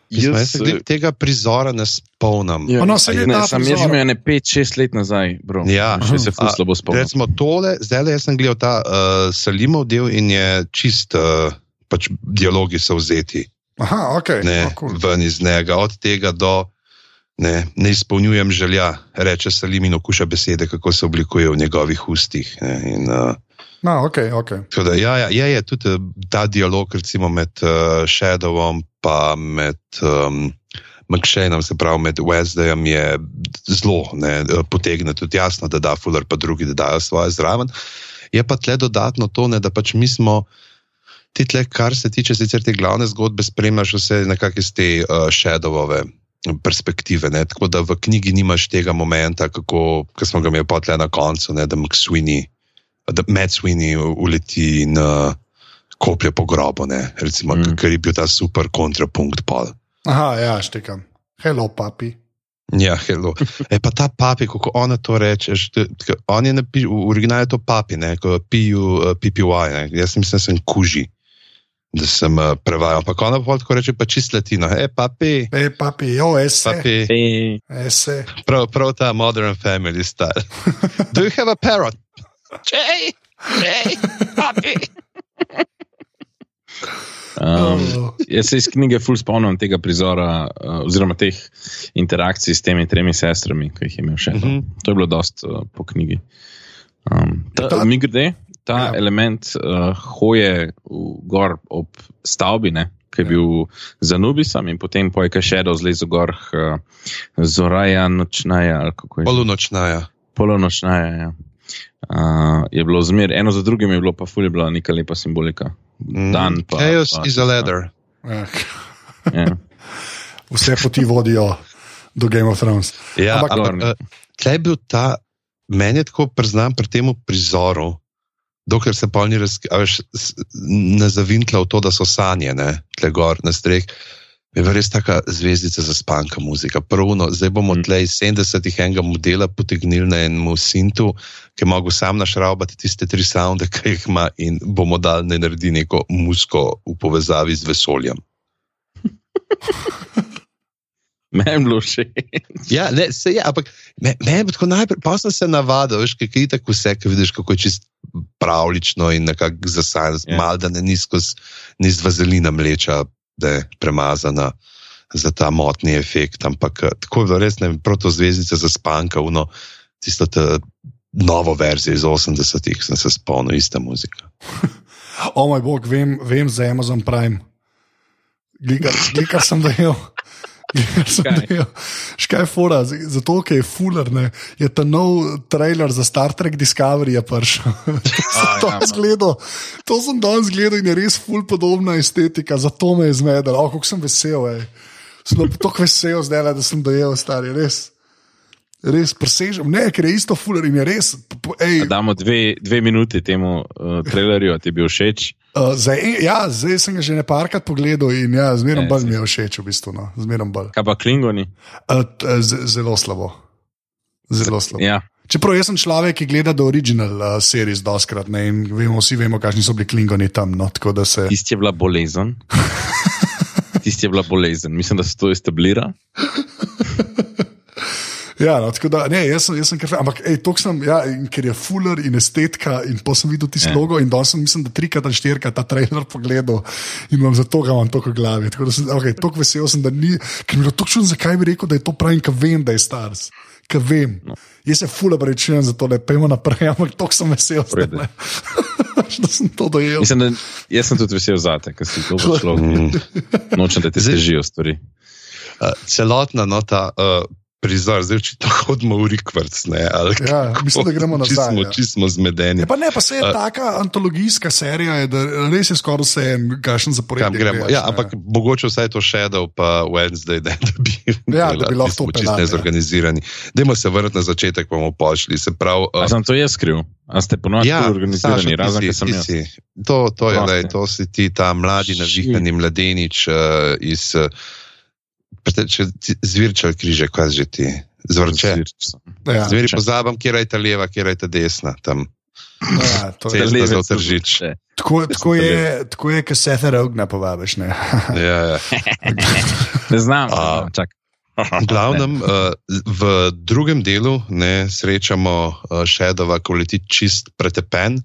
Jaz se tega prizora ne spomnim. Ja, no, se ne, sem jaz že ne 5-6 let nazaj, bro. Ja, še se fus slabo spomnim. Recimo tole, zdaj le sem gledal ta uh, Salimov del in je čist, uh, pač dialogi so vzeti. Aha, ok. Ne, oh, cool. ven iz njega, od tega do ne, ne izpolnjujem želja, reče Salim in okuša besede, kako se oblikuje v njegovih ustih. Ne, in, uh, no, okay, okay. Da, ja, ja, je, je tudi uh, ta dialog recimo, med uh, Shadowom in med. Um, McShane, se pravi, med Wesleyjem je zelo uh, potegnjen, tudi jasno, da da Fuller, pa drugi, da dajo svoje zraven. Je pa tle dodatno to, ne, da pač mi smo ti tle, kar se tiče sicer te glavne zgodbe, spremljaš vse nekako iz te uh, Shadowove perspektive. Ne? Tako da v knjigi nimaš tega momenta, kako smo ga imeli potle na koncu, ne? da McSweeney, da Matt Sweeney uleti na koplje po grobu, Recimo, mm. ker je bil ta super kontrapunkt pol. Aha, ja, štekam. Hello, papi. Ja, hello. E pa ta papi, kako ona to reče, on je napisal, v originalu to papi, ne, ko piju uh, PPY, ne. jaz mislim, da sem kuži. da sem uh, prevajal. Pa ona pa tako reče, pa čist latino, hej, papi. Hej, papi, jo, ese. Papi. Hey. ese. Prav, prav ta modern family style. Do you have a parrot? Jay, Jay, papi. Um, jaz se iz knjige ful spomnim tega prizora, uh, oziroma teh interakcij s temi tremi sestrami, ki jih je imel še. Uh Mhm. -huh. To je bilo dost uh, po knjigi. Um, ta, Ta- mi grede, ta Ja. element uh, hoje v gor ob stavbi, ne, ki je Ja. bil za Nubisom in potem po je Shadow zlezel gor, uh, Zoraja nočnaja, ali kako je. že? Polunočnaja. Polonočnaja. Ja. Uh, je bilo zmer, eno za drugim je bilo pa ful, je bila neka lepa simbolika. Mm. Dan pa. Chaos pa, is a ladder. Ja. Ja. Vse poti vodijo do Game of Thrones. Ja, Ampak- ampak, ampak uh, je bil ta, meni je tako priznam pri tem prizoru, dokler se polni ne zavintla v to, da so sanje, ne, tle gor na streh. Je bila res taka zvezdica za spanka muzika. Prvno, zdaj bomo Mm. tle iz 70-ih enega modela potegnili na enem sintu, ki je mogel sam našraubati tiste tri sounde, ki jih ima, in bomo dali ne naredi neko musko v povezavi z vesoljem. Meni bilo všeč. Ja, ne, se je, ampak me, me tako najprej, pa sem se navadil, veš, kaj je tako vse, ki vidiš, kako je čist pravlično in nekako zasajen, Ja. yeah. mal da ne nizko z, ni z vazelina mleča, da je premazana za ta motni efekt, ampak eh, tako je bilo res, ne vem, proto zvezdice za spanka, uno, tisto novo verzijo iz 80-ih, sem se spomnil, ista muzika. O moj bog, vem, vem za Amazon Prime. Glika. Glika sem dojel. Škaj je fora, zato ker je fuler, ne, je ta nov trailer za Star Trek Discovery prišel. to sem A, ja, danes no. to sem danes gledal in je res ful podobna estetika, zato me je zmedel. O, kako sem vesel, ej. Sem tako vesel zdaj, da sem dojel, stari, res. Res presežem, ne, ker je isto fuler in je res. Ej, Damo dve, dve minuti temu uh, trailerju, ti bil všeč. Uh, zdaj, ja, zdaj sem ga že nekajkrat pogledal in ja, zmeraj Ja, bolj mi je všeč, v bistvu. No. Kaj pa Klingoni? Uh, z- zelo slabo. Zelo slabo. Ja, Čeprav jaz sem človek, ki gleda do original uh, series doskrat ne, in vemo, vsi vemo, kakšni so bili klingoni tam. No, se. tisti je bila bolezen. Tisti je bila bolezen. Mislim, da se to establira. Ja, no, tako da, ne, jaz sem, jaz sem kar, ampak ej, tok sem, ja, in ker je fuller in estetika, in pa sem videl tisti Ja. logo, in danes sem, mislim, da trikrat ali štirikrat ta trailer pogledal in vam zato ga imam tako v glavi. Tako da sem, okay, tako vesel sem, da ni, ker mi je bilo tako čudno, zakaj bi rekel, da je to pravi, ker vem, da je star. Ker vem. No. Jaz se fuller rečem za to, da pojmo naprej, ampak tako sem vesel, da sem to dojel. Mislim, da, jaz sem tudi vesel za te, ker si to prišlo. Nočem, da ti Zdaj- težijo stvari. Uh, celotna nota. Uh, Prizor, zdaj če tako hodimo v Rikvrc, ne? ali Ja, mislim, da gremo nazaj, Čisto ja. čisto zmedeni. Ja, pa ne, pa se je uh, taka antologijska serija, je, da res je skoraj vse en, kakšen zapored. Kam gremo? Ja, ampak mogoče vsaj to Shadow, pa Wednesday, ne, da bi, Ja, da bi lahko smo to čisto ja. nezorganizirani. Dajmo se vrniti na začetek, pa bomo pošli. Se pravi, A uh, sem to jaz skril? A ste ponovno ja, ja, organizirani, Saša, razen ker sem jaz? si. To, to, je, Prosti. lej, to si ti, ta mladi, navihani mladenič uh, iz uh, Zvirčal križe, kaj že ti? Zvrče. Ja, Zmeri Če. pozabam, kje je ta leva, kje je ta desna. Tam. ja, to je, zelo tržič. Če. tako, tako je, tako je, kot Seth Rogna povabiš. Ne? Ja, ja. Ne znam. A. Čak. V glavnem, uh, v drugem delu ne, srečamo uh, Shadowa, ko leti čist pretepen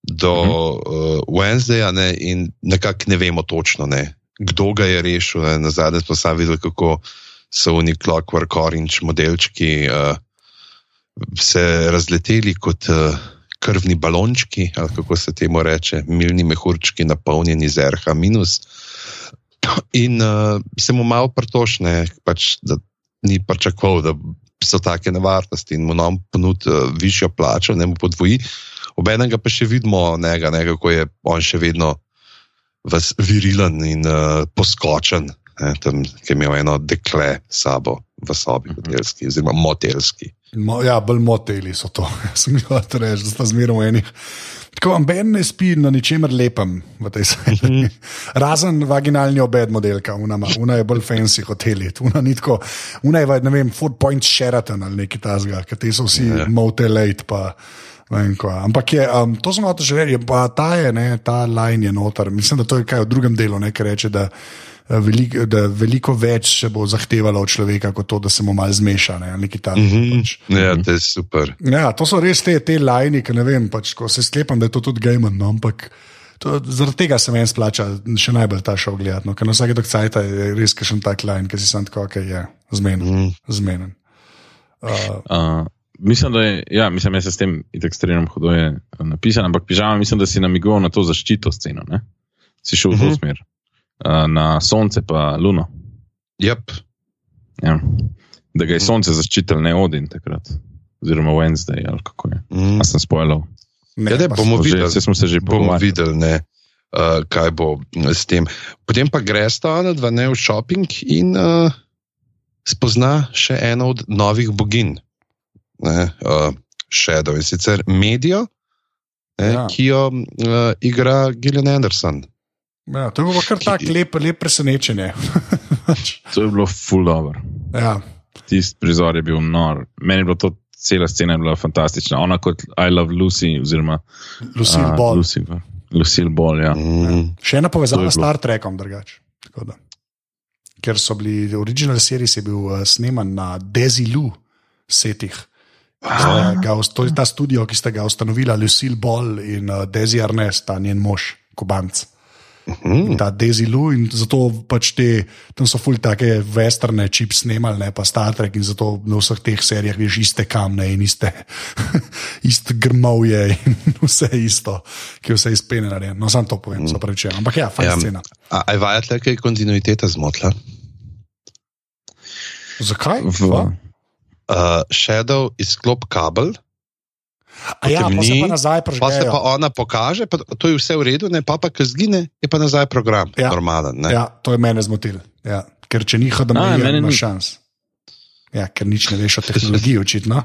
do uh -huh. uh, Wednesdaya ne, in nekako ne vemo točno, ne, kdo ga je rešil. Ne. Na zadnje smo sami videli, kako so oni Clockwork Orange modelčki uh, se razleteli kot uh, krvni balončki, ali kako se temu reče, milni mehurčki, napolnjeni z RH minus. In uh, se mu malo pritošne, pač, da ni pričakoval, da so take nevarnosti in mu nam ponudi uh, višjo plačo, ne mu podvoji. Obenem ga pa še vidimo, njega, ne, kako je on še vedno virilen in uh, poskočen, ne, tam, ki je imel eno dekle sabo v sobi, hotelski, oziroma motelski. Mo, ja, bolj moteli so to. Sem jih hotel reči, da sta zmeraj v enih. Tako amben ne spi na ničemer lepem v tej seriji. Razen vaginalni obed modelka, una, ima- una je bolj fancy hoteli. Una, ni tako, una je, ne vem, Four Point Sheraton ali nekaj tasga, ker ti so vsi yeah. motelate, pa Ko, ampak je, um, to smo lahko že rekli, pa ta je, ne, ta line je noter. Mislim, da to je kaj v drugem delu, ne, ker reče, da, eh, velik, da veliko več se bo zahtevalo od človeka, kot to, da se mu mal zmeša. Ne, mm -hmm. pač. Ja, to je super. Ja, to so res te, te line, ki ne vem, pač, ko se sklepam, da je to tudi gamer. No, ampak to, zaradi tega se meni splača še najbolj ta šov gledati. No, ker na vsake dokcajta je res še en tak line, ki si sam tako, ok, je zmeden. Mm. zmeden. Uh, uh mislim, da je, ja, mislim, se s tem ekstremno hudo je eh, napisano, ampak pižama, mislim, da si namigoval na to zaščito sceno. Ne? Si šel v to uh mhm. -huh. smer, uh, na sonce pa luno. Yep. Ja. Da ga je sonce zaščitil, ne odin takrat, oziroma Wednesday ali kako je. Mm. Jaz sem spoilal. Ne, ja, ne, bomo videli, se smo se že bomo videli, ne, uh, kaj bo s tem. Potem pa greš ta na dva dni v shopping in uh, spozna še eno od novih bogin ne, uh, Shadow in sicer medijo, ne, ja. ki jo uh, igra Gillian Anderson. Ja, to je bilo kar tako lep, lep presenečenje. to je bilo full over. Ja. Tisti prizor je bil nor. Meni je bilo to. Cela scena je bila fantastična, ona kot I Love Lucy, oziroma Lucille uh, Ball. Lucy, Lucille Ball ja. mm. Še ena povezava s Star Trekom, drugače. Ker so bili originalni seriji, bil uh, sneman na Desilu setih. Ga, to je ta studio, ki ste ga ustanovili, Lucille Ball in uh, Desi Arnes, ta njen mož, Kubanc. Mm. Ta Desi Lu in zato pač te, tam so fulj take westerne, čip snemali, ne pa Star Trek in zato na vseh teh serijah viš iste kamne in iste, iste grmovje in vse isto, ki vse izpene naredi. No, sam to povem, mm. so pravi če. Ampak ja, fajn ja, scena. A je vajat le kaj kontinuiteta zmotla? Zakaj? V, uh, Shadow izklop kabel. Ja, pa ni, pa, pa se pa ona pokaže, pa to je vse v redu, ne pa, pa ki zgine, je pa nazaj program. Ja, normalen, ja to je mene zmotilo. Ja, ker če ni hodil, da imaš šans. Ja, ker nič ne veš o tehnologiji, očitno.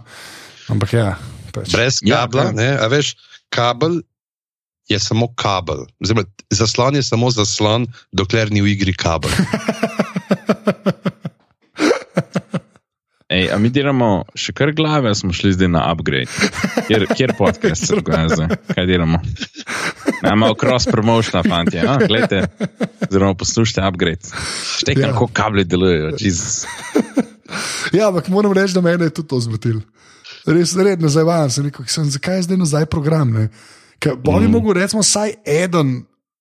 Ampak ja. Pač. Brez ja, kabla, ja, ja. veš, kabel je samo kabel. Zdaj, zaslon je samo zaslon, dokler ni v igri kabel. Ej, a mi delamo še kar glave, smo šli zdaj na upgrade. Kjer, kjer podcast se dogaja? Kaj delamo? Imamo cross promotion, fanti. Gledajte, zelo poslušajte upgrade. Štekaj, ja. kako kabli delujejo. Ja, ampak moram reči, da me je tudi to zmotil. Res redno zavajan se, rekel, sem, zakaj je zdaj nazaj program. Bo bi mm. mogel, recimo, vsaj eden.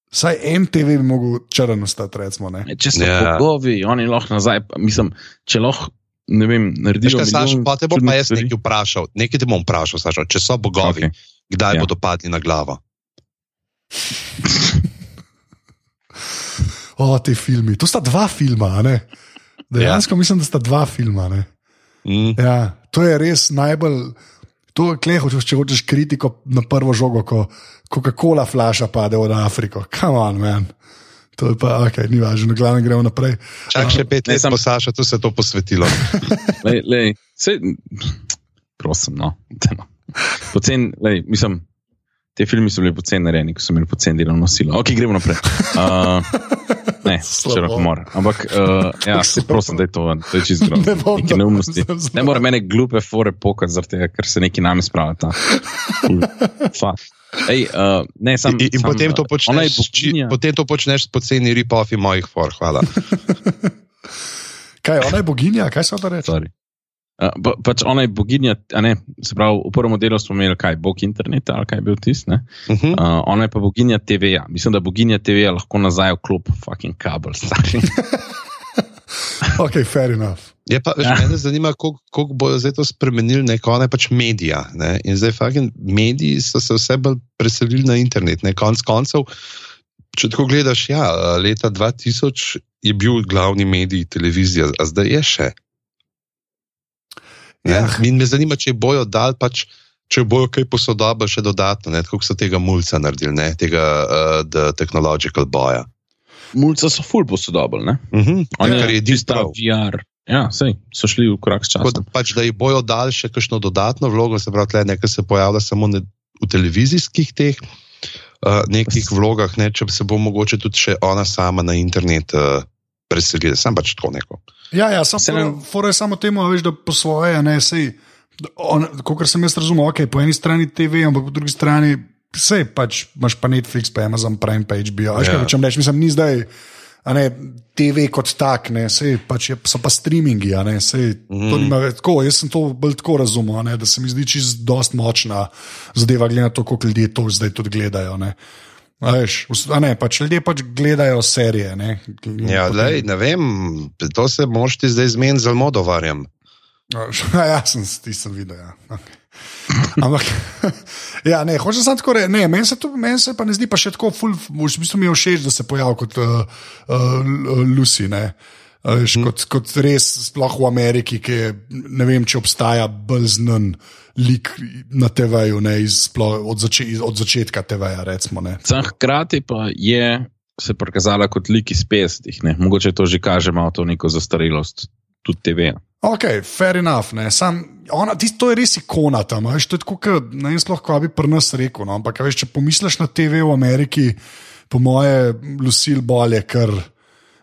Saj en TV bi lahko črn ostati, recimo. Ne? Če so yeah. Ja. bogovi, oni lahko nazaj. Mislim, če lahko ne vem, narediš nekaj. Saš, pa te bom pa jaz nekaj vprašal, nekaj te bom vprašal, Saša, če so bogovi, okay. kdaj ja. bodo padli na glavo. o, ti filmi. To sta dva filma, ne? Dejansko ja. mislim, da sta dva filma. Mm. Ja, to je res najbolj. To je kleh, če hočeš kritiko na prvo žogo, ko Coca-Cola flaša pade v Afriko. Come on, man. To je pa, okay, ni važno, glavno gremo naprej. Čak še pet let, samo Saša, tu se je to posvetilo. lej, lej, sej, prosim, no. no. Pocen, lej, mislim, te filme so bili poceni narejeni, ko so imeli poceni delovno silo. Ok, gremo naprej. Uh, ne, če lahko mora. Ampak, uh, ja, se prosim, da je to, da je čisto grozno. Ne, neumnosti. Ne more mene glupe fore pokati, zaradi tega, ker se neki nami spravlja. Fakt. Ej, uh, ne, sam, in in sam, potem, to počneš, či, potem to počneš s poceni ripofi mojih for. Hvala. kaj, ona je boginja, kaj so to reči? Uh, pa, pač ona je boginja, ne, se pravi, v prvem delu smo imeli kaj, bog interneta ali kaj je bil tisti. Uh -huh. uh, ona je pa boginja TV-ja. Mislim, da boginja TV-ja lahko nazaj vklop fucking kabel. ok, fair enough. Je pa, ja. Mene zanima, kako bodo zdaj to spremenili, neko ne pač medija. Ne? In zdaj, fucking, mediji so se vse bolj preselili na internet. Ne? Konc koncev, če tako gledaš, ja, leta 2000 je bil glavni medij televizija, a zdaj je še. Ja. In me zanima, če bojo dal pač. Če bojo kaj posodobili, še dodatno, kako so tega mulca naredili, ne? tega uh, tehnological boja. Mulca so ful posodobili. Uh -huh. On je naredil ta VR. Ja, sej, so šli v korak s časom. Pač, da jih bojo dali še kakšno dodatno vlogo, se pravi, tle, nekaj se pojavlja samo ne, v televizijskih teh uh, nekih vlogah, ne, če se bo mogoče tudi še ona sama na internet uh, preselila. Sam pač tako neko. Ja, ja sam se ne. Fore samo temu, veš, da po svoje, ne, sej, Kot sem jaz razumel, okay, po eni strani TV, ampak po drugi strani vse, pač imaš pa Netflix, pa Amazon Prime, pa HBO. Veš, ja. kaj hočem reči, mislim, ni zdaj. Ne, TV kot tak, ne, sej, pač je, so pa streamingi. Ne, sej, mm. tako, jaz sem to bolj tako razumel, ne, da se mi zdi čist dost močna zadeva, glede na to, koliko ljudi to zdaj tudi gledajo. Ne. Veš, ne, pač ljudje pač gledajo serije. Ne, ja, potem... lej, ne vem, to se mošti zdaj zmeniti z Almodovarjem. Ja, sem, sem videl. Ja. Okay. Ampak, ja, ne, hočeš samo tako reči. Meni se, men se pa ne zdi pa še tako, ful, v bistvu mi je všeč, da se pojavi kot uh, uh, Lucy. Ne. Uh, kot, kot res, sploh v Ameriki, ki je, ne vem, če obstaja bolj znan lik na TV-ju, od, zače, od začetka TV-ja. Hkrati pa je se prikazala kot lik iz 50-ih, mogoče to že kaže malo to neko zastarelost, tudi TV-ja. Ok, fair enough. Sam, ona, tis, to je res ikona tam. Veš, to je tako, ne vem, sploh, kaj bi pri nas rekel. No? Ampak, veš, če pomisliš na TV v Ameriki, po moje, Lucille Ball je kar,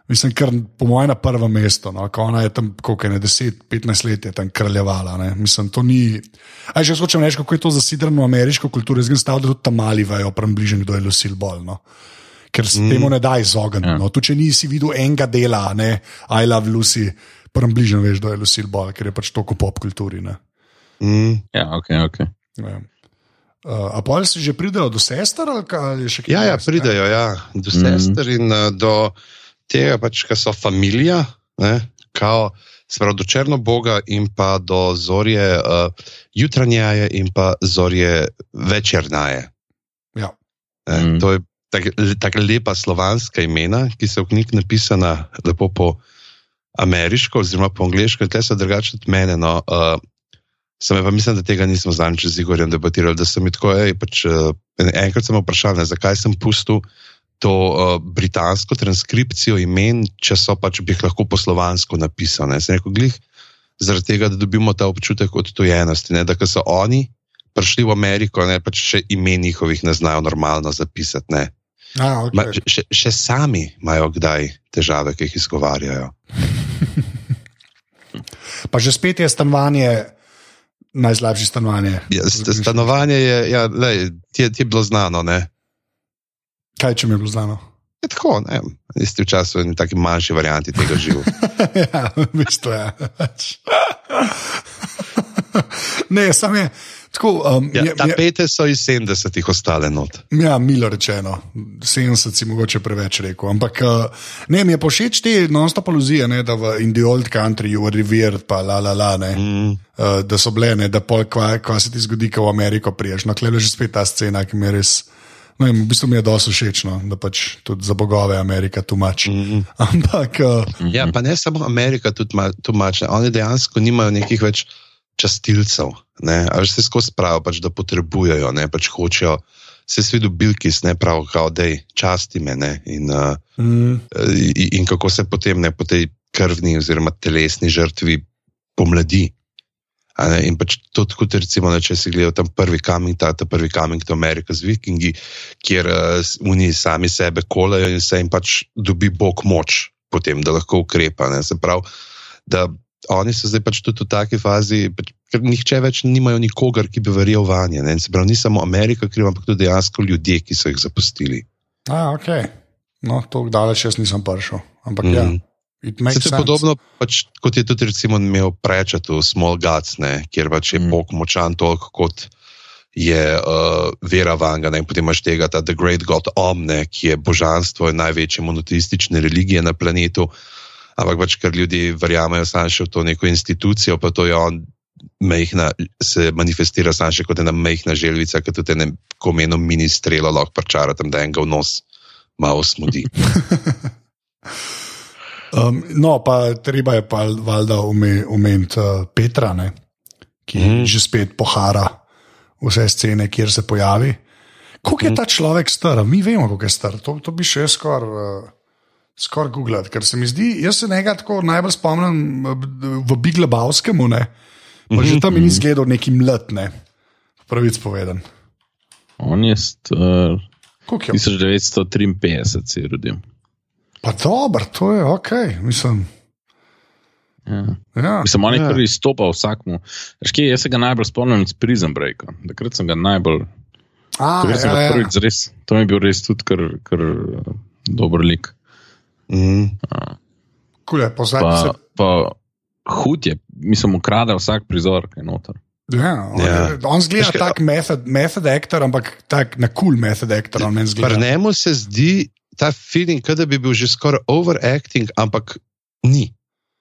mislim, kar po moje na prvem mestu. No? Ona je tam, koliko je ne, 10-15 let je tam kraljevala. Ne? Mislim, to ni. Aj, če hočem reči, kako je to zasidrano v ameriško kulturo, jaz sem stavil, da tudi tam mali vajo, prem bližnji, kdo je Lucille Ball. No? Ker se mm. temu ne da izogniti. Ja. No? Tu, če nisi videl enega dela, ne, I love Lucy prvem bližnjem veš, da je Lucille Ball, ker je pač toliko pop kulturi. Mm. Ja, ok, ok. Ja. Uh, a pa ali si že pridejo do sester ali kaj še kaj? Ja, ja pridejo ja, do mm. sester in uh, do tega, pač, ki so familija, kao, spravo, do Črnoboga in pa do zorje uh, jutranjaje in pa zorje večernaje. Ja. Mm. To je tako tak lepa slovanska imena, ki so v knjigi napisana lepo po ameriško, oziroma po angliško, te so drugače od mene. No, uh, Sem pa mislim, da tega nismo znali, če z Igorjem debatirali. Da sem tako, ej, pač, uh, enkrat sem vprašal, ne, zakaj sem pustil to uh, britansko transkripcijo imen, če so pač bi jih lahko po slovansko napisali. Sem rekel, glih, zaradi tega, da dobimo ta občutek odtojenosti, ne, da so oni prišli v Ameriko, ne pač še imen njihovih ne znajo normalno zapisati. A, okay. Ma, še, še sami imajo kdaj težave, ki jih izgovarjajo. pa že spet je stanovanje. Najslabše stanovanje. Ja, stanovanje je, ja, lej, ti je, ti je bilo znano. Ne? Kaj če mi je bilo znano? Je tako, ne, isti v času in taki manjši varianti tega življenja. ja, v bistvu je. ne, sam je. Tako, um, ja, je, tapete so iz 70-ih ostale not. Ja, milo rečeno, 70 si mogoče preveč rekel. Ampak uh, ne, mi je pošeč te non-stop aluzije, ne, da v in the old country you were revered, pa la la la, ne, mm. uh, da so bile, ne, da pol kva, kva se ti zgodi, ko v Ameriko priješ. No, klede že spet ta scena, ki mi je res. No, v bistvu mi je dosto všečno, da pač tudi za bogove Amerika tumači. Mm -hmm. Ampak. Uh, ja, pa ne samo Amerika tumači, oni dejansko nimajo nekih več častilcev. Ali se skozi pravijo, pač, da potrebujejo, ne, pač hočejo. Se je videl Bilkis, ne pravi, da je časti me. Ne, in, uh, mm. in, in kako se potem ne, po tej krvni oziroma telesni žrtvi pomladi. In pač to, kot recimo, ne, če si gledal tam prvi kaming, ta, ta prvi kaming, to Amerika z Vikingi, kjer uh, oni sami sebe kolajo in se jim pač dobi bog moč, potem, da lahko ukrepa. Ne, se pravi, da oni so zdaj pač tudi v taki fazi, pač, ker nihče več nimajo nikogar, ki bi verjel vanje. Ne? Se pravi, ni samo Amerika kriva, ampak tudi dejansko ljudje, ki so jih zapustili. A, ok. No, to daleč jaz nisem prišel. Ampak mm. ja. Se je podobno, pač, kot je tudi recimo imel prečati v Small Guts, ne, kjer pač je mm. Bog močan toliko, kot je uh, vera vanga. Ne, potem imaš tega, ta The Great God Omne, ki je božanstvo največje monoteistične religije na planetu ampak pač, ker ljudje verjamejo samo še v to neko institucijo, pa to je on. Mejhna, se manifestira samo še kot ena mehna želvica, ki tudi ne komeno mini strelo lahko pričara tam, da enega v nos malo smudi. um, no, pa treba je pa valjda omeniti uh, Petra, ne, ki mm. že spet pohara vse scene, kjer se pojavi. Kako je mhm. ta človek star? Mi vemo, kako je star. To, to bi še skoraj. Uh, skoraj googlati, ker se mi zdi, jaz se njega tako najbolj spomnim v Big Lebowskemu, ne. Pa že tam ni izgledal neki mlad, ne. Pravic povedan. On je star. 1953 se je rodil. Pa dobro, to je ok, mislim. Ja. Ja. Mislim, on je Ja. kar izstopal vsakmu. Veš, kje, jaz se ga najbolj spomnim iz Prison Breaka. Takrat sem ga najbolj, A, takrat sem ja, ga ja. prvič res, to mi je bil res tudi kar, kar dober lik. Mm. Kul je, pozadnji Pa, se. pa hud je, mislim, ukrade vsak prizor, ki je noter. Ja, on, Ja. on zgleda Veš kaj, tak method, method actor, ampak tak na kul cool method actor. Pri njemu se zdi ta feeling, kot da bi bil že skoraj overacting, ampak ni.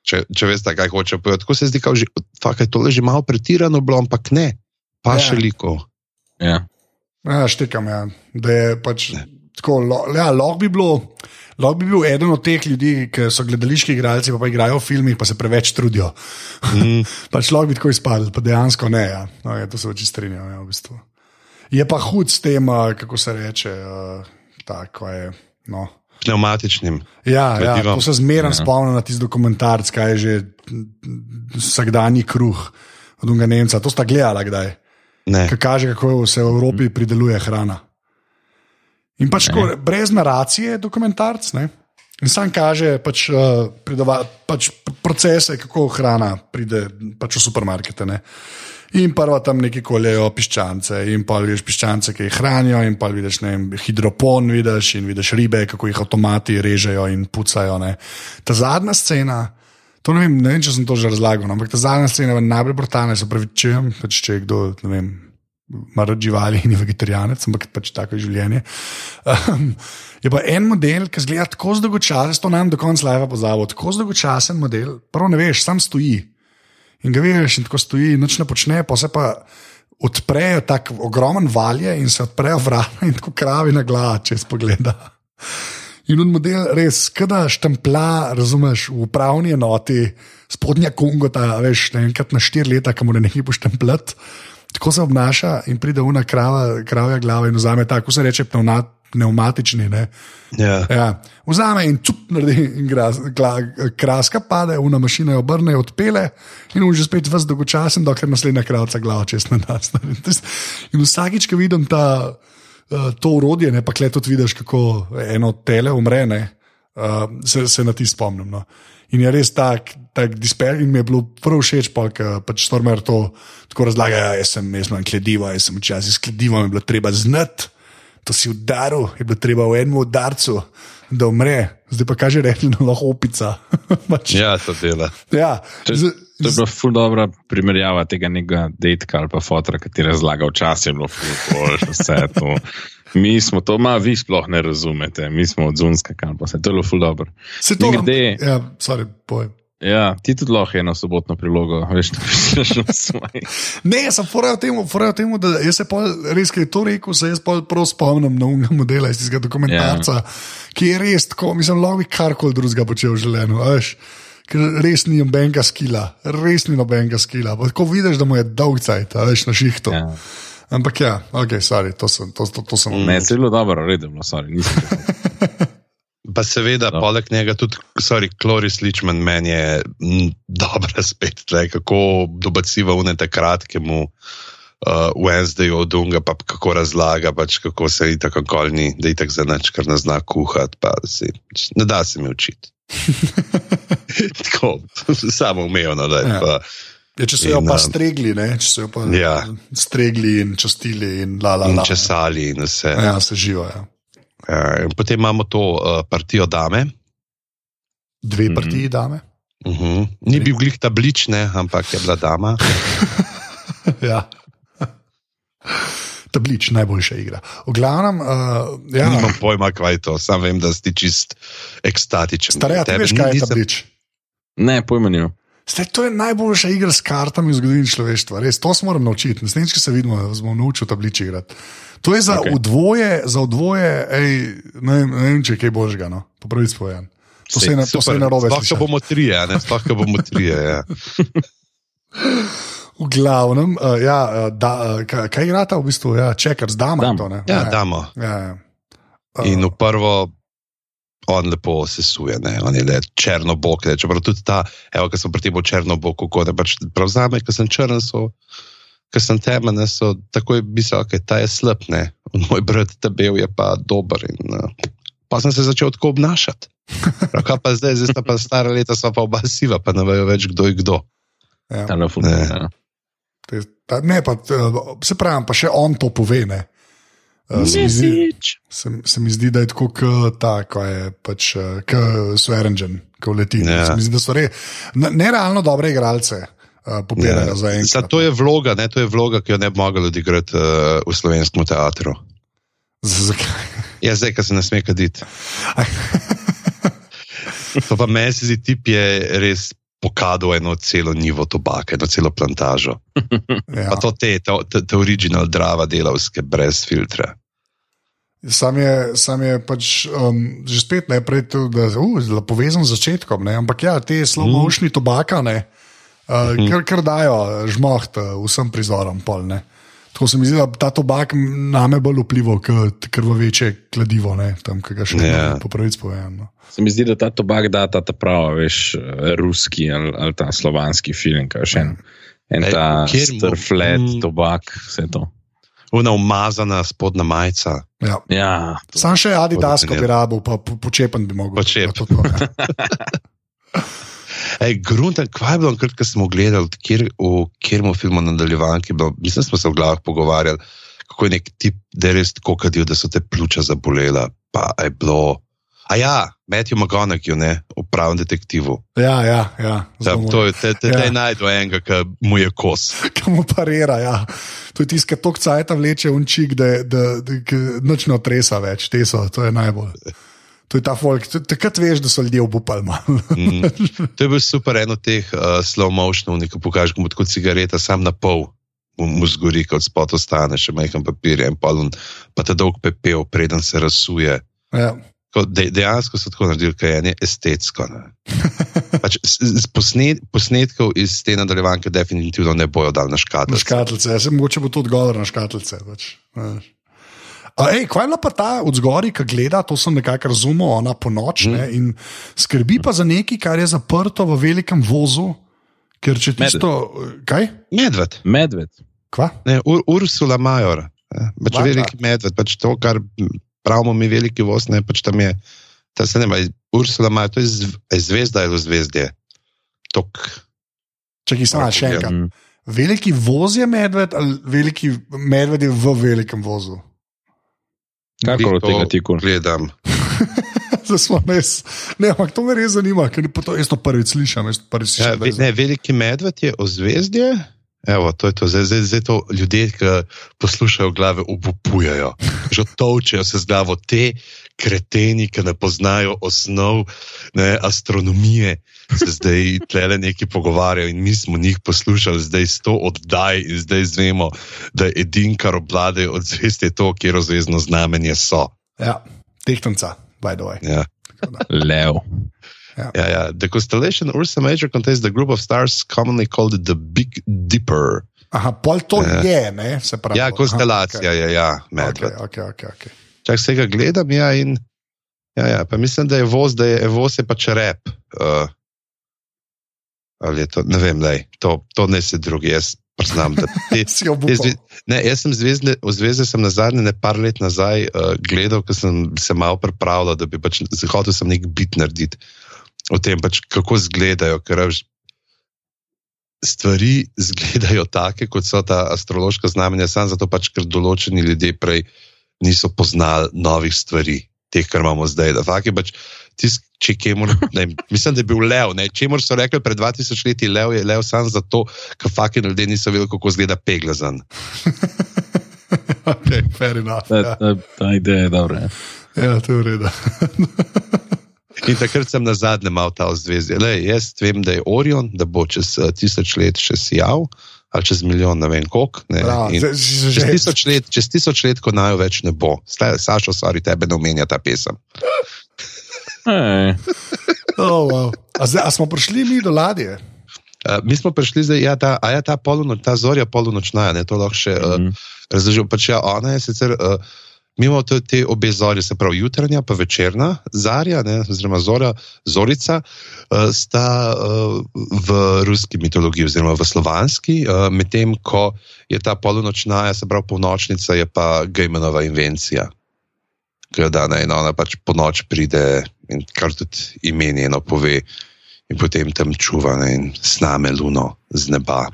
Če, če veste, kaj hoče povedati. Tako se zdi, da je to že malo pretirano bilo, ampak ne, pa Ja. še liko. Ja. Ja, štekam, ja. da je pač tako. lo- Ja, lahko bi bilo. Lahko bi bil eden od teh ljudi, ki so gledališki igralci, pa, pa igrajo v filmih, pa se preveč trudijo. Mm. pač lahko bi tako izpadli, pa dejansko ne. Ja. No, ja, to se več strinjam. Ja, v bistvu. Je pa hud s tem, kako se reče. Uh, tako je. No. Pneumatičnim. Ja, ja, to se zmeraj Ja. spomnim na tisti dokumentarc, kaj je že vsakdanji kruh od unga Nemca. To sta gledala kdaj, ki kaže, kako se v Evropi prideluje hrana. In pač tako, brez naracije je dokumentarc. Ne? In sam kaže pač, uh, pridova, pač pr- procese, kako hrana pride pač v supermarkete. Ne? In prva tam neki koljejo piščance, in pa vidiš piščance, ki jih hranijo, in pa vidiš ne, vem, hidropon, vidiš, in vidiš ribe, kako jih avtomati režejo in pucajo. Ne. Ta zadnja scena, to ne vem, ne vem, če sem to že razlagal, no, ampak ta zadnja scena je najbolj brutalna, se pravi, če, pač, če je kdo, ne vem. Mar živali in je vegetarijanec, ampak pač tako je življenje. Um, je pa en model, ki zgleda tako zdolgočasen, to nam do konca lajva pozabo, tako zdolgočasen model, prvo ne veš, sam stoji. In ga vidiš, in tako stoji, in nič ne počne, pa se pa odprejo tako ogromen valje in se odprejo vrata in tako kravi na glavo, če spogleda. In on model res, kada štempla, razumeš, v upravni enoti, spodnja kongota, veš, ne enkrat na štiri leta, kam mora nekaj poštempljati. Tako se obnaša in pride una krava, kravja glava in vzame tako, se reče, pneuma- pneumatični. Ne? Ja. Ja, vzame in čup naredi, in gra, gla, kraska pade, una mašina jo obrne, odpele in on že spet vas dolgočasen, dokler naslednja kravca glava čez na nas. In vsakič, ko vidim ta, uh, to urodje, ne, pa kle tudi vidiš, kako eno tele umre, ne, uh, se, se na ti spomnim. No. In je res tak, tak disper, in mi je bilo prav všeč, pa pač Stormer to tako razlaga. Ja, jaz sem, jaz imam kledivo, jaz sem včasih s kledivom, je bilo treba znati to si udaril, je bilo treba v enem udarcu, da umre, zdaj pa kaže reči, da lahko opica. pač, ja, to dela. ja, To, z, to je bila ful dobra primerjava tega nekega detka ali pa fotra, ki ti razlaga, včasih je bilo ful boljše vse to. Mi smo to, ma vi sploh ne razumete, mi smo od Zunska kampusa, to je bilo ful dobro. se to Mimogrede- Ja, sorry, povej. Ja, ti tudi lahko eno sobotno prilogo, veš, da pišeš v svoj. Ne, sem forejo temu, temu, da se pol, res, ki je to rekel, se jaz pol prav spomnim novega modela iz tega dokumentarca, yeah. ki je res tako, mislim, lahko bi karkoli drugega počel v življenju. veš. Ker res ni nobenega skila, res ni nobenega skila. Pa Tako vidiš, da mu je dolg cajt, veš na šihtu. Ja. Ampak ja, ok, sorry, to sem. To, to, to sem Ne, zelo dobro, redno, sorry, nisem. Pa seveda, No. poleg njega tudi, sorry, Kloris Ličman meni je m, dobra spet, tle, kako dobaciva v ne takrat, ki mu uh, Wednesday od Dunga, pa kako razlaga, pač, kako se je tako kolni, da je tako za nič, kar ne zna kuhati, pa si, ne da se mi učiti. tako, samo umevno, da je. Ja. Ja. Ja, če so jo In, pa um, stregli, ne? če so jo pa Ja. stregli in častili in la la In la. česali in vse. Ja, se živo. Ja. Ja, in potem imamo to uh, partijo dame. Dve Mhm. partiji dame. Uh -huh. Ni bil glih tablične, ampak je bila dama. ja. Tablič, najboljša igra. V glavnem, uh, ja, Nimam pojma, kaj je to, sam vem, da si čist ekstatičen. starejši, Tebe veš, kaj je nisem- tablič. Ne, pojma nimam. Staj, to je najboljša igra s kartami v zgodovini človeštva. Res, to se moram naučiti. Naslednjič, ko se vidimo, smo naučili tablič igrati. To je za okay. udvoje, za udvoje, ej, ne, vem, ne vem, če je kaj božga. No? Po pravi spojen. To se je na- to se je na robe. Sploh, ko bomo trije, a ne sploh, ko bomo trije. Ja. V glavnem, uh, ja, uh, da, uh, kaj, igrata v bistvu? Ja, čekar, z dama. Dam. To, ne? Ja, damo. Ja, ja. Uh, In v prvo. On lepo sesuje, ne? on je le črnobok. Ne? Čeprav tudi ta, evo, ki sem pri tem črnoboku, ko ne pač prevzame, ker sem črn, so, ker sem temen, ne, so takoj mislili, da okay, ta je slab, ne. Moj brat, ta bel je pa dober. In, uh, pa sem se začel tako obnašati. Kaj pa zdaj, zdaj sta pa stara leta, so pa oba siva, pa ne vejo več, kdo je kdo. Ja. Telefon. Ne. Ja. Ta- Ne, pa, eh, se pravi, pa še on to pove. Ne. Eh, Se mi, zdi, se, se mi zdi, da je tako, kot ta, ko je pač, kot Sverengen, ko leti. Ja. Ja. Se mi zdi, da so re, ne- nerealno dobre igralce uh, popirajo ja. za enkrat. Zato je vloga, ne, to je vloga, ki jo ne bi mogli odigrati uh, v slovenskem teatru. Zakaj? Ja, zdaj, ki se ne sme kaditi. To pa meni se zdi, tip je res pokadal eno celo nivo tobaka, eno celo plantažo. Ja. Pa to te, te, te, original drava delavske, brez filtra. Sam je, sam je pač um, že spet najprej to, da je uh, povezan z začetkom, ne? ampak ja, te slomošni mm. tobaka, ne, uh, mm. kar, kar dajo žmoht uh, vsem prizorom. Pol, ne. Tako se mi zdi, da ta tobak name bolj vplival kot krvaveče kladivo, ne, tam, ki ga še ne Ja. yeah. po pravici povem. No. Se mi zdi, da ta tobak da ta, ta pravi, veš, ruski ali, ali ta slovanski film, kaj še en. En ta strflet, Mm. tobak, vse to. Una umazana spodnja majica. Ja. Ja. Sam še Adidas, ko bi rabil, pa po- počepen bi mogel. Počep. To, to, ja. Ej, grunten, kaj je bilo, ko smo gledali, kjer, v katerem filmu nadaljevanki, je bilo, mislim, smo se v glavah pogovarjali, kako je nek tip, da je res tako kadil, da so te pljuča zabolela. Pa je bilo. A ja, Matthew McGonagall, ne, v pravem detektivu. ja, ja, ja. Da, zelo to je, te, te, Ja. najdu enega, ki mu je kos. Kam parira. Ja. To je tisto, kar tok cajta vleče unčik, da, da, da, da noč ne otresa več, te so, to je najbolj. To je ta folk, takrat veš, da so ljudje obupali. malo. Mm. To je bil super en od teh uh, slow motionov, ki pokaže, kot kot cigareta, sam na pol. Mu, mu zgori, kot spot ostane, še majhen papir, en poln, pa ta dolg pepel, preden se razsuje. Ja. De, dejansko so tako naredili, kaj je ne estetsko. Ne. Pač, s, s posnet, posnetkov iz te nadaljevanke definitivno ne bojo dal na Na škatlo. škatlice, sem mogoče bo to odgovor na škatlice. Pač. veš. A, ej, kaj je bila pa ta od zgori, ki gleda, to sem nekako razumel, ona po noč ne, in skrbi pa za nekaj, kar je zaprto v velikem vozu. Ker če Medved. tisto, kaj? Medved, Medved. Kva? ne, Ur, Ursula Major, ne, pač veliki medved, pač to, kar pravimo mi veliki voz, ne, pač tam je. Ta se ne vem, Ursula Major, to je zv, je zvezda ali zvezdje. Tok, Če ki sem še enkrat. Mm. Veliki voz je medved ali veliki medved je v velikem vozu? Kako od tega ti kul? Gledam. Ne, ampak to me res zanima, ker to, jaz to prvič slišim. Prvič Ja, slišim ve, ne, veliki medved je ozvezdje. Evo, to je to. Zdaj, zdaj, zdaj to ljudje, ki poslušajo glave, obupujejo. Že točijo se z glavo te kreteni, ki ne poznajo osnov ne, astronomije. Se zdaj tle neki pogovarjajo in mi smo njih poslušali, zdaj sto oddaj in zdaj zvemo, da je edin, kar obvladajo od zvest, je to, kjer ozvezdno znamenje so. Ja, tehtanca, by the way. Ja. Lev. Yeah, yeah. The constellation Ursa Major contains the group of stars commonly called the Big Dipper. Aha, pol to Ja. je, ne, se pravi. Ja, konstelacija Aha, je, ja, okay. medved. okay, okay, okay. Čak se ga gledam, ja, in ja, ja, pa mislim, da je voz, da je voz je pač rep. Uh, ali je to, ne vem, lej, to, to ne se drugi, jaz priznam, da te, Si obupal. ne, jaz sem zvezde, v zvezi sem na zadnje, ne par let nazaj uh, gledal, ker sem se malo pripravljal, da bi pač hotel sem nek bit narediti o tem, pač, kako izgledajo, ker stvari izgledajo take, kot so ta astrološka znamenja, samo zato pač, ker določeni ljudje prej niso poznali novih stvari, teh, kar imamo zdaj. Da, fakt je pač, tis, če kemur, ne, mislim, da je bil lev. Ne, čemur so rekli pred 2000 leti, lev je lev samo zato, ker fakt ljudje niso vedeli, kako izgleda peglazan. okay, fair enough. Ta, Ja, ta, ta ideja je dobra. ja. ja to je v redu. In takrat sem na zadnje mal ta zvezd. Jaz vem, da je Orion, da bo čez uh, tisoč let še sijal, ali čez milijon, ne vem koliko. Čez že- tisoč let, čez tisoč let, ko naj več ne bo. Staj, Sašo, sorry, tebe ne omenja ta pesem. Ej, Oh, wow. a, zdaj, a smo prišli mi do ladje? Uh, mi smo prišli zdaj, ja, ta, a ja, ta, polunoč, ta zorja polunočna, ne, to lahko še uh, Mhm. razložim. Pač ja, ona je sicer, uh, mi imamo te, te obe zorje, se pravi jutranja, pa večerna zarja, ne, oziroma zora, zorica, uh, sta uh, v ruski mitologiji, oziroma v slovanski, uh, medtem ko je ta polunočna, se pravi polnočnica, je pa Gejmanova invencija. Ki jo da ne, in ona pač po noč pride in kar tudi ime njeno pove, in potem tam čuva ne, in sname luno z neba.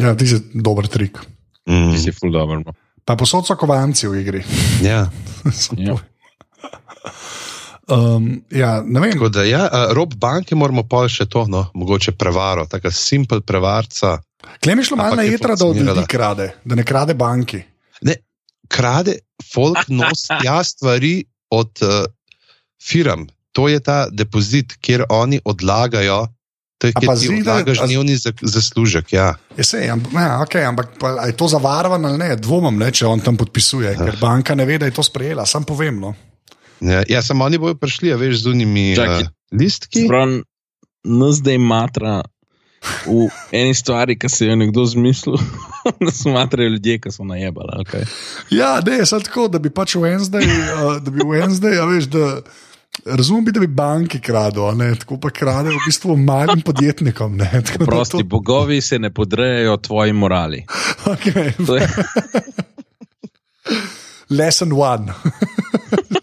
Ja, ti si dober trik. Mm. Ti si ful dobro. Pa posod so kovanci v igri. Ja. Ja. um, ja, ne vem. Da, ja, rob banke moramo pa še to, no, mogoče prevaro, tako simpel prevarca. Klem je šlo malo na je jedra, da od funkcionirala. ljudi krade, da ne krade banki. Ne, krade, folk nosi tja stvari od uh, firm. To je ta depozit, kjer oni odlagajo, to je, pa odlagaš a dnevni za- zaslužek. Ja. Je se, ja, ja, okay, ampak pa, je to zavarovano ali ne? Dvomim, ne, če on tam podpisuje, ker banka ne ve, da je to sprejela. Sam povem. No. Ja, ja, samo oni bodo prišli, a veš, z unimi Čakaj. uh, listki. Prav, nas zdaj matra v eni stvari, ki se je nekdo zmislil, da so matrajo ljudje, ki so najebali. Okay. Ja, ne, samo tako, da bi pač Wednesday, uh, da bi Wednesday, a veš, da. Razumem, bi, da bi banki kradli, a ne, tako pa kradejo v bistvu malim podjetnikom. Ne, tako Prosti to- bogovi se ne podrejajo tvoji morali. Okay. To je, Lesson one.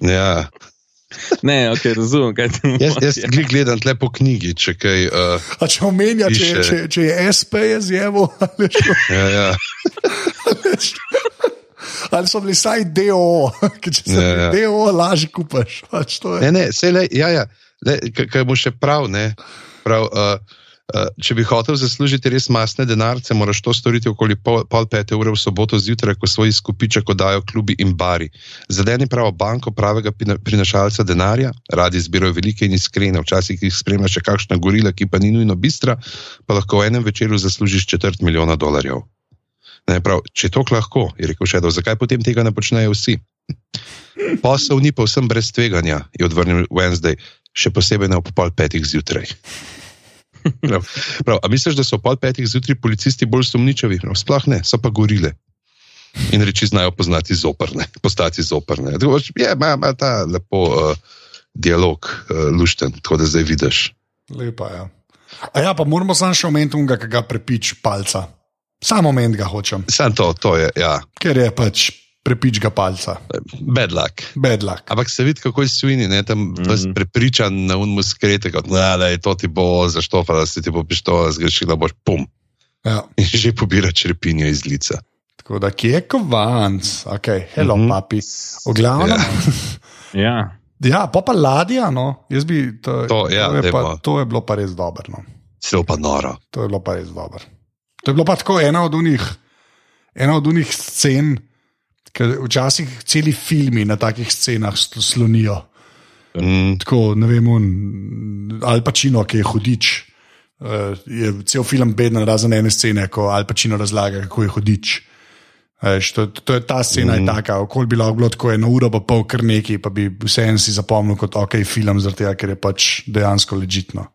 Ja. ne, ok, razumem, kaj ti Jaz, jaz glih gledam tle po knjigi, če kaj. Uh, A če omenja, če, če, če je SP je zjevo, ali, što, ja, ja. Ali so bili vsaj DO, ker če se Ja, ja. DO lažje kupaš. Pač. Ne, ne, se le, ja, ja, le, kaj mu še prav, ne. Prav, uh, uh, če bi hotel zaslužiti res masne denarce, moraš to storiti okoli pol, pol pete ure v soboto zjutraj, ko svoj izkupiček oddajo klubi in bari. Zadeni pravo banko pravega prinašalca denarja, radi zbirajo velike in iskrene, včasih jih spremlja še kakšna gorila, ki pa ni nujno bistra, pa lahko v enem večeru zaslužiš četrt milijona dolarjev. Ne, prav, če to lahko, je rekel Šedov, zakaj potem tega ne počnejo vsi? Posel ni povsem brez tveganja, je odvrnil Wednesday, še posebej ne ob pol petih zjutraj. Prav, prav, a misliš, da so ob pol petih zjutraj policisti bolj sumničavi? Prav, sploh ne, so pa gorile. In reči znajo poznati zoprne, postati zoprne. Tako pač Je, ima, ima ta lepo uh, dialog, uh, lušten, tako da zdaj vidiš. Lepa je. Ja. A ja, pa moramo samo še omeniti ki ga prepič palca. Samo omeniti ga hočem, Sam to, to je, ja, ker je pač prepič ga palca. bad luck. Bad luck. Ampak se vidi, kako je svini, ne, tam mm. -hmm. prepričan na unmu skrete, kot da, da je to ti bo zaštofala, da se ti bo pištola zgrešila, boš pum. Ja. In že pobira črepinjo iz lica. Tako da, kje je kovanc, ok, hello, mm. -hmm. papi. V glavnem. Ja. ja. Ja, pa pa ladja, no. Jaz bi to, To, ja, to, je pa, to je bilo pa res dobro. No. Celo pa noro. To je bilo pa res dobro. To je bilo pa tako ena od unih, ena od unih scen, ki včasih celi filmi na takih scenah sl- slonijo. Mm, Tako, ne vem, un, Al Pacino, ki je hudič. Uh, je cel film beden, razen ene scene, ko Al Pacino razlaga, kako je hudič. Veš, to, to je ta scena, mm. je taka, okolj bi lahko bilo tako eno uro, pa pol kar neki, pa bi vseeno si zapomnil kot ok film, zaradi tega, ker je pač dejansko ležitno.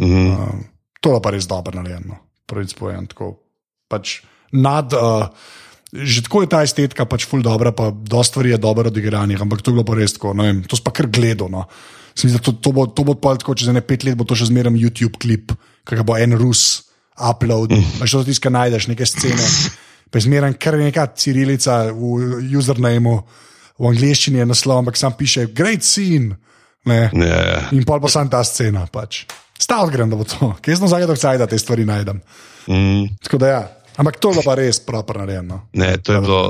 mm, Uh, to je pa res dobro narejeno, pravic povem. Tako, pač nad, uh, že tako je ta estetika, pač ful dobra, pa dosta stvari je dobro odigranih, ampak to je bilo pa res tako, ne vem, to spa kar gledo. No. Se mi zdi, da To, to bo, to bo tako, čez ne pet let bo to še zmeraj YouTube klip, ki ga bo en Rus upload, mm. što tiska najdeš, neke scene. Pa je zmeraj kar neka cirilica v usernameu, v angleščini je naslov, ampak sam piše Great scene. Ne. ja, ja. In pol pa sam ta scena. Pač. Stav grem, da bo to. Kje sem zadnji dokaj, da te stvari najdem. Mm, Tako da ja. Ampak to je bilo pa res proper narejeno. ne, to je bilo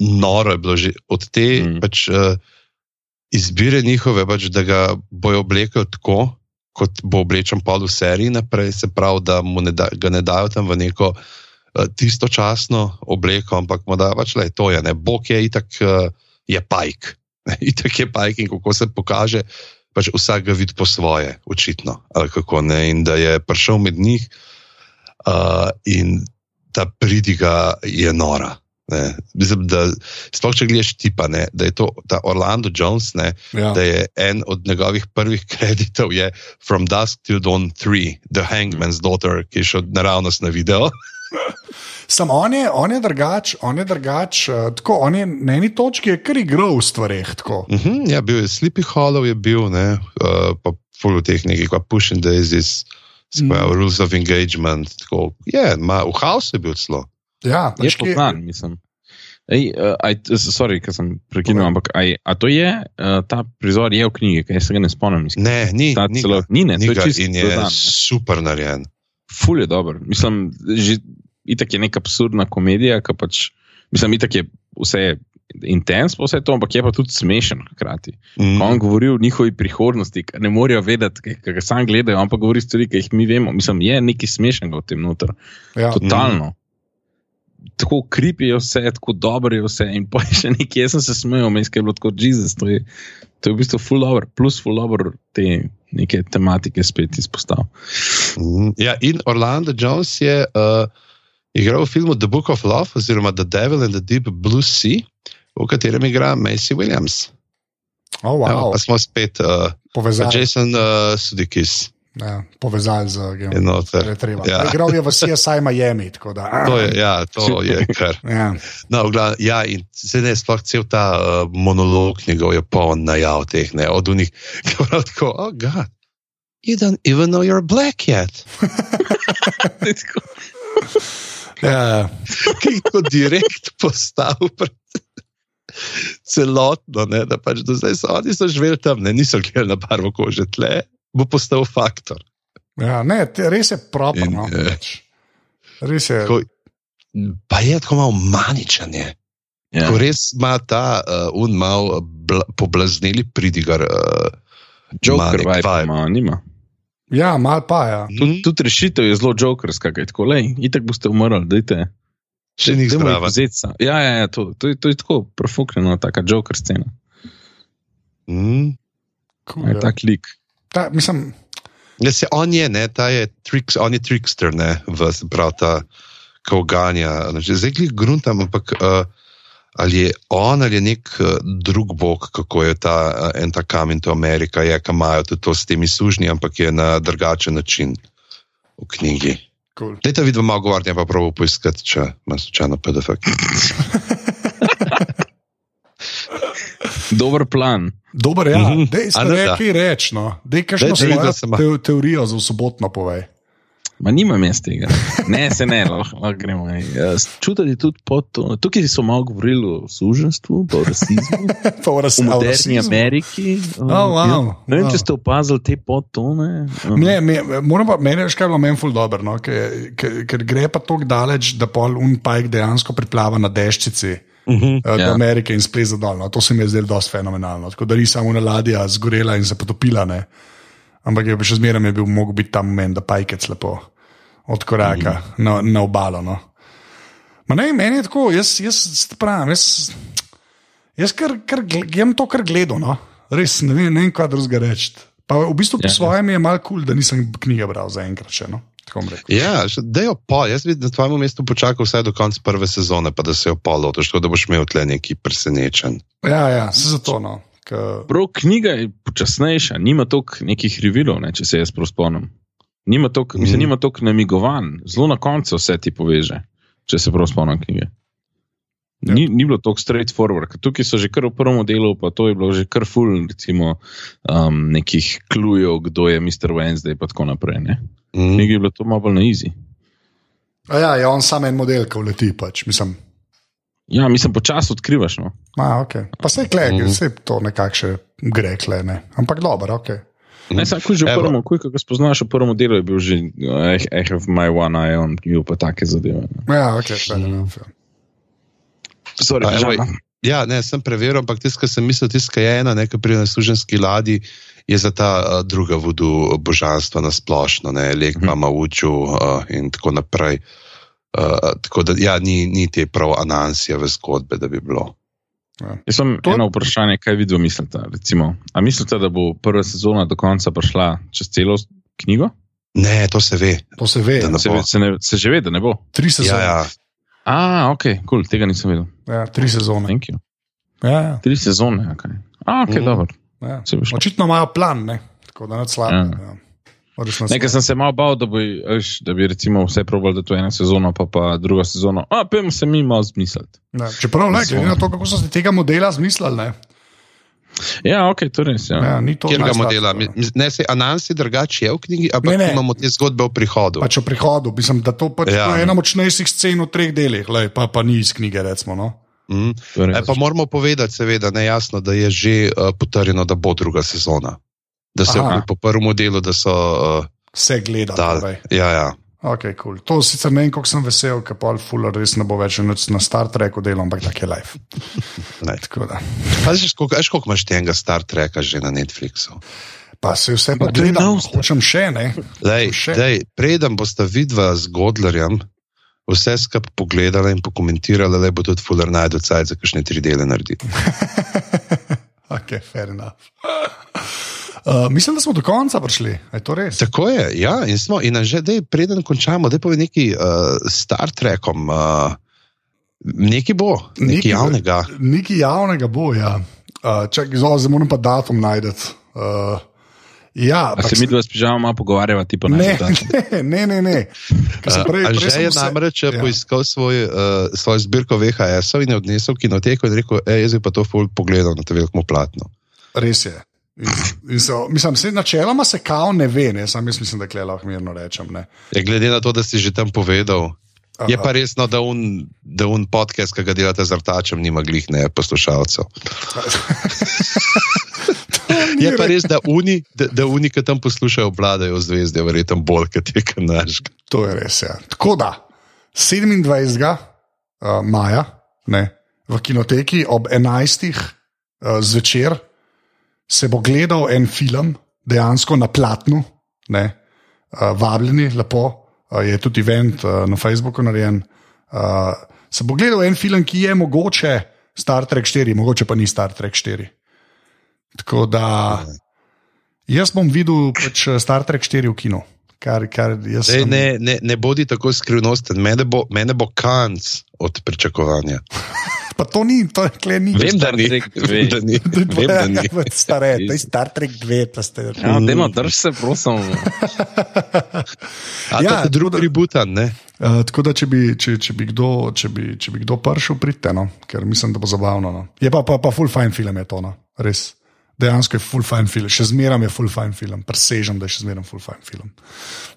noro, je bilo že od te Mm. pač, uh, izbire njihove, pač, da ga bojo oblekli tako, kot bo oblečen pol v seriji naprej, se pravi, da mu ne da, ga ne dajo tam v neko uh, tistočasno obleko, ampak mu da pač le to je, ne, Bog je itak, uh, je pajk. Itak je pajk in kako se pokaže, pač vsak ga vidi po svoje, očitno. ali Kako, ne, in da je prišel med njih uh, in ta pridiga je nora. Ne. Mislim, da sploh če gledaš tipa, ne, da je to Orlando Jones, ne, Ja. da je en od njegovih prvih kreditov je From Dusk Till Dawn 3, The Hangman's Daughter, ki je šel naravnost na video. Sam on je, on je drugač, on je drugač. Uh, tako, on je na eni točki je kar igral v stvareh. tako. Uh -huh, ja, bil je Sleepy Hollow, je bil, ne, uh, pa full of teh nekih, kot Pushing Daisies, skvaj, mm. Rules of Engagement. Tako, je, ma, v House je bil celo. Ja, Je veš, kje- poznan, mislim. Ej, uh, aj, sorry, ker sem prekinil, ampak aj, a to je, uh, ta prizor je v knjigi, kaj se ga ne spomnim. Mislim. Ne, ni. Ta ni celo, ga. ni, ne, Ni to ga je čisto in je dodan, ne. super narejen. Ful je dober. Mislim, že itak je neka absurdna komedija, ki pač, mislim, itak je vse intens, pa vse to, ampak je pa tudi smešen hkrati. Mm. Mm. On govori o njihovi prihodnosti, ki ne morejo vedeti, ki ga sam gledajo, ampak govori stvari, ki jih mi vemo. Mislim, je nekaj smešnega v tem noter. Ja. Totalno. Tako kripi je vse, tako dobro je vse. In pa je še nekaj, jaz sem se smejal, meni je bilo tako Jezus. To je, to je v bistvu full dobro, plus full dobro te neke tematike spet izpostavil. Mhm. Ja, in Orlando Jones je uh, igral v filmu The Book of Love, oziroma The Devil and the Deep Blue Sea, v katerem igra Macy Williams. Oh, Evo, wow. pa smo spet, uh, Povezali, Jason uh, Sudikis ja, povezali z of Ja. Igral je v CSI Miami. Da, To je, ja, to je kar. ja. No, v glavnem, ja, in ne, sploh cel ta uh, monolog njegov je poln najav teh, ne, od unih, ki prav tako, oh, God, you don't even know you're black yet. Ja, ki jih tako direkt postavil pred celotno, ne, da pač do zdaj so oni so živeli tam, ne, niso gledali na barvo kože tle, bo postal faktor. ja, ne, te, res je proper. In, No, eh, pač. res je. Tako, pa je tako malo maničen, je. Ja. Ko res ima ta uh, un mal bla, poblazneli pridigar. Uh, Joker vibe. ima, nima. Ja, mal pa ja. Tudi, tudi rešitev je zelo jokerska, kaj tako, lej, itak boste umrli, dajte. Še ni zdrava. Ja, ja, ja to, to, je- to je tako profuknjeno, taka joker scena. Mm. Cool, Je ja. tak lik. Ta, mislim, Ja, se on je, ne, ta je, triks, on je trickster, ne, v, se pravi, ta, ko ganja. Znači, Zdaj glih gruntam, ampak uh, ali je on ali je nek uh, drug bog, kako je ta uh, en ta kamen, to Amerika, je, ki imajo tudi to s temi sužnji, ampak je na drugačen način v knjigi. cool. Dajte videti malo govornja, pa prav poiskati, če ima slučajno PDF. Dober plan. Dober, ja, Mhm. dej, A ne, da. kaj reči. No. Dej, kakšno Dajte videti, da se ima. svojo te, teorijo za sobotno povej. Ma nimam jaz tega. Ne, se ne, lahko, lahko gremo. Jaz Čutiti tudi pod to. Tukaj so malo govorili o suženstvu, o rasizmu, Pa o a v moderni rasizmu. Ameriki. Oh, wow, Ja. Ne vem, wow. če ste opazili te podtone. Ne, me, moram pa, meni je še kaj bilo meni ful dobro, no? ker, ker, ker gre pa tako daleč, da pol un pajk dejansko priplava na deščici. Uh -huh. uh, do Ja. Amerike in spleza dol. No. To se mi je zdelo dosti fenomenalno. Tako da ni samo ena ladja zgorela in se potopila, ne. Ampak je še zmeraj bil mogel biti tam moment, da pajkec lepo od koraka mm -hmm. na, na obalo. No. Ma ne, meni je tako, jaz, jaz pravim, jaz, jaz kar, kar, jem to, kar gledam, no. res ne vem, ne vem kaj drugega reči. Pa v bistvu po Ja, ja. svojem je mal kul, cool, da nisem knjige bral zaenkrat še. No. Ja, da jo pol. Jaz bi na tvojem mestu počakal vsaj do konca prve sezone, pa da se jo pol lotiš, tako da boš imel tle neki presenečen. Ja, ja, se zato. No. Ka, Prav knjiga je počasnejša, nima toliko nekih revilov, ne, če se jaz prav spomnim. Nima toliko mm. nima toliko namigovanj, zelo na koncu vse ti poveže, če se prav spomnim knjige. Ja. Ni, ni bilo tako straightforward, tukaj so že kar v prvem delu, pa to je bilo že kar full, recimo, um, nekih klujev, kdo je Mr. Wednesday in tako naprej. Ne? Mm. knjigi je bilo to malo bolj na a ja, je on sam en model, ki vleti. Pač. Mislim, Ja, mislim, počasi odkrivaš. No. A, okay. Pa se klej, mm Mhm. -hmm. se to nekako še gre, klej, ne. Ampak dobro, ok. Ne, samo ko že v prvem, ko ga spoznaš v prvem delu, je bil že I, I have my one eye on you, pa take zadeve. ne. Ja, ok, enough. ja. Sorry, A, evo. Ja, ne, sem preveril, ampak tisto, kar sem mislil, tisto, kar je ena, nekaj pri nasluženski ladji, je za ta uh, druga vodu božanstva na splošno, ne, lek Mhm. mama učil uh, in tako naprej. Uh, tako da, ja, ni, ni te prav anansijeve zgodbe, da bi bilo. Jaz sem To- eno vprašanje, kaj vidva mislite? Recimo, a mislite, da bo prva sezona do konca prišla čez celo knjigo? Ne, to se ve. To se ve. Se, ve- se, ne, se že ve, da ne bo. Tri Ja, sezone. ja. A, ok, cool, tega nisem vedel. Ja, tri sezone. Thank you. Ja, ja, Tri sezone, ok. A, ok, Mhm. mm. dobro. ja. Očitno imajo plan, ne. tako da ne slabo. Ja. Ja. Nekaj sem se malo bal, da bi, veš, da bi recimo vse probali, da to je ena sezona, pa pa druga sezona. A, pojmo se mi malo zmisliti. Ja, čeprav ne, glede na to, kako so si tega modela zmislili, ne. Ja, ok, to je res. Ja. Ja, ni to Kjer ga najslabše, modela? Ne, se Anansi drugače je v knjigi, ampak Ne, ne. imamo te zgodbe o prihodu. Pač o prihodu, mislim, da to pač Ja. je ena močnejših scen v treh delih, lej, pa, pa ni iz knjige. Recimo, no. Mm. E, pa moramo povedati, seveda, nejasno, da je že uh, potrjeno, da bo druga sezona. Da se je po prvem delu, da so. Uh, Vse gledali. Ja, ja. Okay, cool. To sicer ne vem, kako sem vesel, ker Paul Fuller res ne bo več na Star Treku delal, ampak tako je life. Veš, koliko imaš tega Star Treka že na Netflixu? Pa se vse pa gledam, hočem še ne. Dej, še. Dej, preden boste vidva z Godlerjem vse skupaj pogledala in pokomentirala, da bo tudi Fuller najdel cajt za kakšne tri dele narediti. ok, fair enough. Uh, mislim, da smo do konca prišli. Je Tako je, ja, in smo. In že, dej, preden končamo, da povedal neki uh, Star Trekom, uh, nekaj bo, nekaj javnega. Nekaj javnega bo, ja. Uh, čak, zdaj moram pa datum najti. Uh, Ja, se mi dva spižama malo pogovarjava, ti pa ne. Ne, ne, ne. ne. Prej, prej že je se... namreč ja. poiskal svoj, uh, svoj zbirko VHS-ov in je odnesel kinoteko in rekel: jaz bi pa to pogledal na te veliko platno. Res je. In, in so, mislim, se, načeloma se kao ne ve, ne? sam jaz mislim, da je lahko mirno rečem. Ja, glede na to, da si že tam povedal. Aha. Je pa resno, da un, da un podcast, ki ga delate z vrtačem, nima glih ne poslušalcev. je pa res, da uni, da, da uni, ki tam poslušajo, vladajo zvezde, verjetno bolj kot je kanaš. To je res. Ja. Tako da 27. Uh, maja ne, v kinoteki ob 11. Uh, zvečer se bo gledal en film, dejansko na platnu, ne, uh, vabljeni, lepo, uh, je tudi event uh, na Facebooku narejen. Uh, se bo gledal en film, ki je mogoče Star Trek 4, mogoče pa ni Star Trek 4. Tako da jaz bom videl pač Star Trek 4 v kinu. Kar, kar Ej, sem... ne, ne, ne bodi tako skrivnosten, mene bo, mene bo kanc od pričakovanja. Pa to ni, to je kle ni. Vem, da ni. Vem, da ni. Vem, da ni. Stare, to je Star Trek 2, pa ste. Ja, demo, drž se, prosim. ja, to drugi ributan, ne? Uh, tako da, če bi, če, če bi kdo, če bi, če bi kdo prišel, pridite, no? ker mislim, da bo zabavno. No? Je pa, pa, pa full fine film je to, no? res. Dejansko je full fine film, še zmeraj je full fine film, presežem, da je še zmeraj full fine film.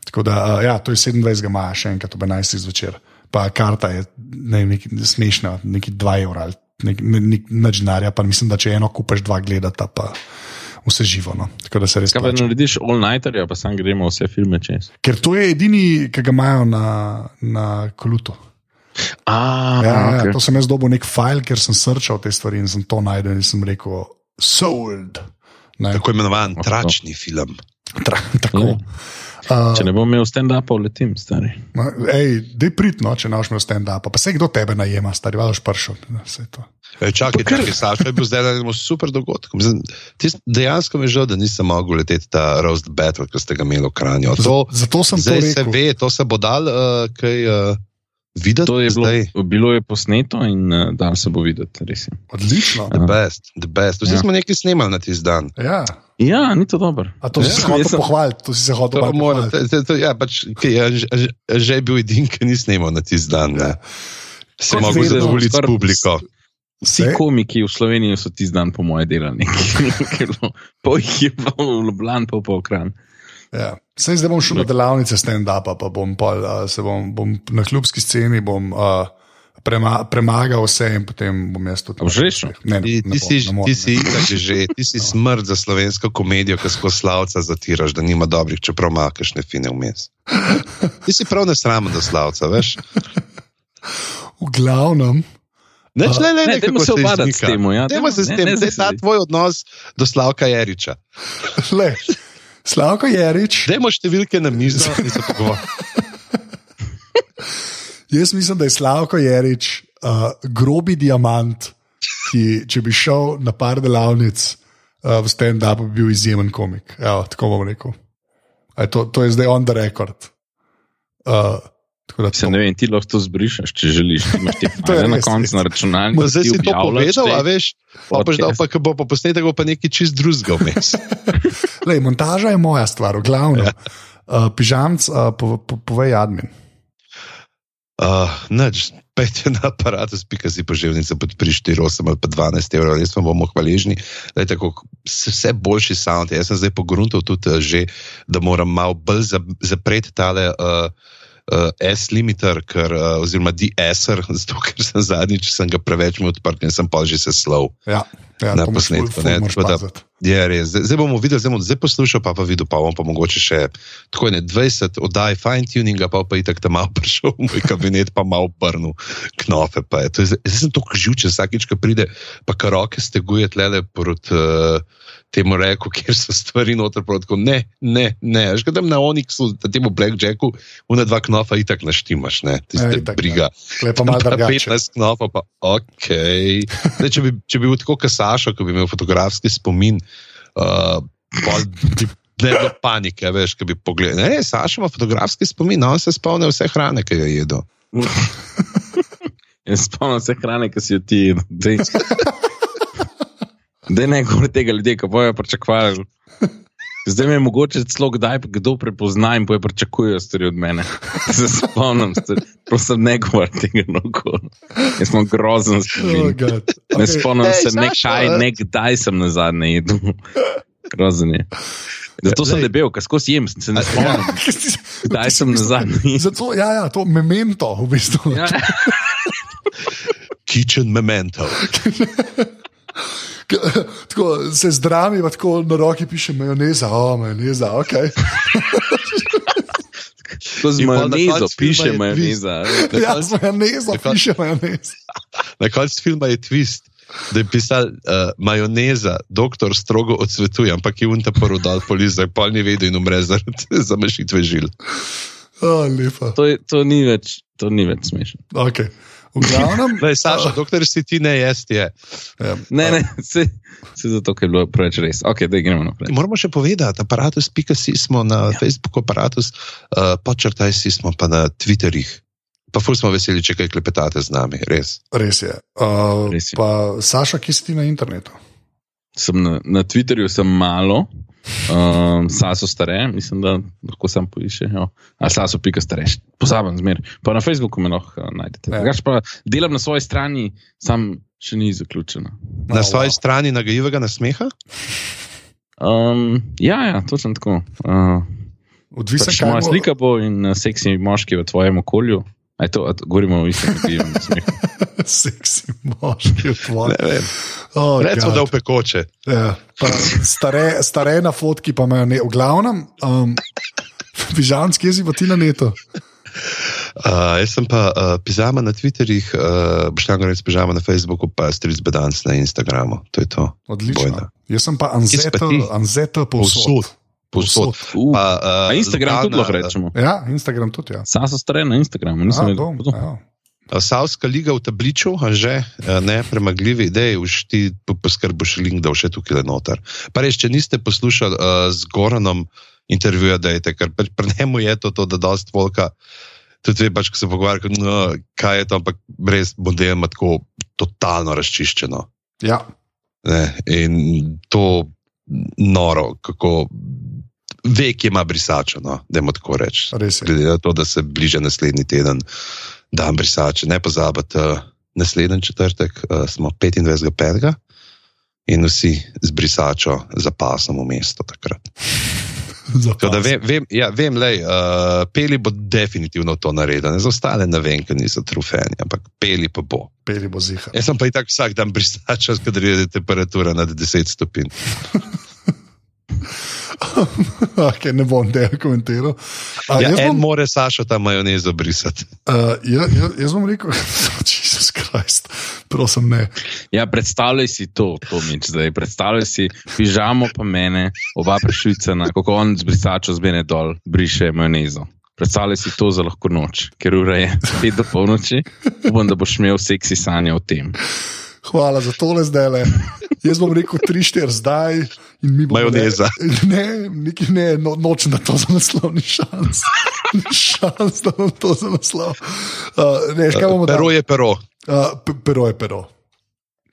Tako da, uh, ja, to je 27. maja, še enkrat ob 11. zvečer pa karta je ne, nek, smešna, neki 2 evra, nek, nek, nek denarja, pa mislim, da če eno kupaš, dva gledata, pa vse živo. No. Tako da se res. Kaj pa narediš all nighter, pa sam gremo vse filme čez. Ker to je edini, ki ga imajo na, na kolutu. Ah, ja, ja okay. ja, to sem jaz dobil nek file, ker sem srčal te stvari in sem to najdel in sem rekel, sold. Ne. Tako imenovan tračni film. Tra, tako. Uh, če ne bom imel stand-upa, letim, stari. Dej pridno, če ne boš imel stand-upa. Pa se kdo tebe najema, stari, valjš pršel. Čakaj, Saša, je bil zdaj na enem super dogodku. Dejansko mi je žal, da nisem mogel leteti ta roast battle, ki ste ga imeli v Kranju. To, Zato sem zdaj to se ve, to se bo dal, uh, kaj. Uh, Videti to je bilo, bilo je posneto in uh, dan se bo videti. Odlično. The best, the best. Vsi ja. smo nekaj snimali na tisti dan. Ja. Ja, ni to dobro. A to ja. si se hotel sem... pohvaliti, to si se hotel pohvaliti. Ja, pač, je, že je bil edin, ki ni snimal na tisti dan. Ja. Se lahko zadovoljiti s publiko. Vsi komiki v Sloveniji so ti dan, po mojem, delali. po jih je bilo v Ljubljani, pa po okran. Ja. Sej zdaj bom šel na delavnice stand-upa, pa bom, pol, uh, bom, bom na klubski sceni bom, uh, prema, premagal vse in potem bom jaz tudi užil. Ti, ti, ti, ti si že, ti si smrt za slovensko komedijo, ki skozi slavca zatiraš, da nima dobrih, čeprav ima kakšne fine vmes. Ti si prav nesramen do slavca, veš? V glavnem. Ne, ne, ne, ne, ne, se obadati s tem. Ja, ne, se s tem. Zdaj je ta tvoj odnos do Slavka Jeriča. Le. Slavko Jarič. Dajmo številke na mizo, da se pogovarjamo. Jaz mislim, da je Slavko Jarič uh, grobi diamant, ki, če bi šel na par delavnic uh, v stand-up, bi bil izjemen komik. Evo, tako bom rekel. To, to je zdaj on the record. Uh, Se ne vem, ti lahko to zbrišeš, če želiš. to je na koncu na računalniku. Zdaj si to povedal, a veš, pa boš dal, pa bo pa posnetek pa nekaj čist drugega vmes. Lej, montaža je moja stvar, glavno. Ja. Uh, Pižamc, uh, po, po, povej admin. Uh, neč, pejte na aparatus, pika si poživnica pod pri 4, 8 ali pa 12 evrov, res vam bomo hvaležni. Da je tako vse boljši sound. Jaz sem zdaj pogruntal tudi uh, že, da moram malo bolj zapreti tale. Uh, uh, S-limiter, ker, uh, oziroma DSR, zato ker sem zadnjič sem ga preveč odprl in sem pa že se slov. Ja, ja, Na posnetku, ne, tako Je res. Zdaj, zdaj bomo videli, zdaj bomo zdaj poslušal, pa pa videl, pa bom pa mogoče še tako ne 20 oddaj fine tuninga, pa pa itak tam malo prišel v moj kabinet, pa malo obrnil knofe. Je. Je, zdaj zdaj sem tako živčen, vsakič, ko pride, pa kar roke steguje tlele proti uh, temu reku, kjer so stvari noter, tako, ne, ne, ne. Až ga tam na Onyxu, na temu Blackjacku, una dva knofa itak naštimaš, ne, Ja, tiste itak, briga. Lepo malo Pa drugače. 15 knopov, pa ok. Zdaj, če, bi, če bi bil tako kasašo, ko bi imel fotografski spomin, uh, pol bi ne bilo panike, veš, ki bi pogledal. Ne, Saša ima fotografski spomin, on se spomni vse hrane, ki jo je jedel. Jaz spomnim se hrane, ki si jo ti jedel. Dej ne govori tega ljudje, ki bojo pričakovali. Zdaj me je mogoče celo kdaj kdo prepozna in bojo pričakujejo stvari od mene. Se spomnim, stvari. prosim, ne govori tega na okol. Jaz sem grozen Oh, spomin. God. Ne Okay. spomnim Ej, se Sašo, nekaj, nekdaj sem na zadnje jedel. Grozen je. Zato sem debel, ker skozi jem, se ne spomnim. Kdaj sem na zadnje? Zato, ja, ja, to memento, v bistvu. Ja. Kitchen memento. Tako se zdravi, pa tako na roki piše majoneza, o, majoneza, ok. In pol na majonezo piše je majoneza. Ja, z majonezo piše majoneza. Na koncu filma je twist. Da je pisal uh, majoneza, doktor strogo odsvetuje, ampak je unta prvo dal poliza, pa ni vedel in umre zaradi zamešitve žil. O, lepa. To, je, to, ni več, to ni več smešno. Okay. V glavnem. Lej, Saša, doktor si ti ne jesti. Je. Ja, Ne, ne, se, se zato, ker je bilo preveč res. Ok, da gremo naprej. Moramo še povedati, aparatus.si smo na ja. Facebooku, aparatus, uh, počrtaj si smo pa na Twitterjih. Pa ful smo veseli, če kaj klepetate z nami, res. res je. Uh, Res je. Pa, Saša, ki si ti na internetu? Sem na, na Twitterju sem malo, um, saso stare, mislim, da lahko sam poišče. jo. A saso pika starejši, pozaben zmer. Pa na Facebooku me lahko uh, najdete. Ja. Drugač pa delam na svoji strani, sam še ni zaključena. Na Oh, svoji wow. strani nagajivega nasmeha? Um, ja, ja, točno tako. Uh, Odvisen, pač kaj moja bo- slika bo in uh, seksi moški v tvojem okolju. Aj to, to govorimo o istem, ki je smehu. Seksi moški v vem. Oh, Recimo, da v pekoče. Ja, stare, stare na fotki pa imajo ne. V glavnem, um, pižamski jezik pa ti na netu. Uh, jaz sem pa uh, pizama na Twitterjih, uh, boš tam govoril s pižama na Facebooku, pa stric bedans na Instagramu. To je to. Odlično. Bojda. Jaz sem pa Kje si ti? Anzeta povsod. Povsod. Uh, Pa, uh, Instagram tudi lahko rečemo. Ja, Instagram tudi. Ja. Saso stare na Instagramu, nisem ja. Uh, Savska liga v tabliču, a že ne premagljivi idej, už ti po- poskrbiš link, da bo še tukaj le noter. Pa res, če niste poslušali uh, z Goranom intervjuja, dajte, ker pri pri njemu je to, to da dost volka. Tudi ve, pač, ko se pogovarja, no, kaj je to, ampak res model ima tako totalno razčiščeno. Ja. Ne? In to noro, kako ve, ki ima brisačo, no? da jim tako je. Glede na to, da se bliža naslednji teden, dan brisače. Ne pozabite, uh, naslednji četrtek uh, smo 25.5. In vsi z brisačo za pasom v mesto takrat. Da vem, vem, ja, vem lej, uh, peli bo definitivno to naredil, za ostale ne vem, ker niso trufeni, ampak peli pa bo. Peli bo ziha. Jaz sem pa i tak vsak dan brisača, kadar je temperatura nad 10 stopinj. okay, ne bom tega komentiral. A, Ja, en bom, more Sašo ta majonezo brisati. uh, jaz, jaz, jaz bom rekel, Jezus Krist, prosim, ne. Ja, predstavljaj si to, to mič zdaj. Predstavljaj si pižamo pa mene, oba prešvicana, kako on z brisačo zbene dol, briše majonezo. Predstavljaj si to za lahko noč, ker ura je 5 do polnoči, upam, da boš imel seksi sanje o tem. Hvala za tole zdaj. Le. Jaz bom rekel 3-4 zdaj in mi bomo. Majoneza. Ne, neki ne, no, nočem da to za naslov, ni šans. Ni šans, da bom to za naslov. Uh, ne, kaj bomo Pero dali? je pero. Uh, pe- pero je pero.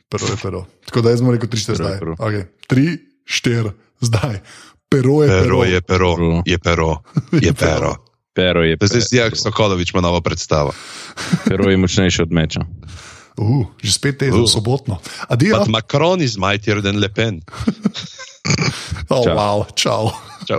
Pero je pero. Tako da jaz bom rekel 3-4 Pero je zdaj. pero. Okay. 3-4 zdaj. Pero je pero. Pero je pero. Je pero. Je pero. Pero je, Da Zdaj si pero, jak Sokolovič ima novo predstavo. pero je močnejši od meča. Uh, že spet teden, Uh. sobotno. Adijo. But Macron is mightier than Le Pen. Oh, Čau. wow, čau. Čau.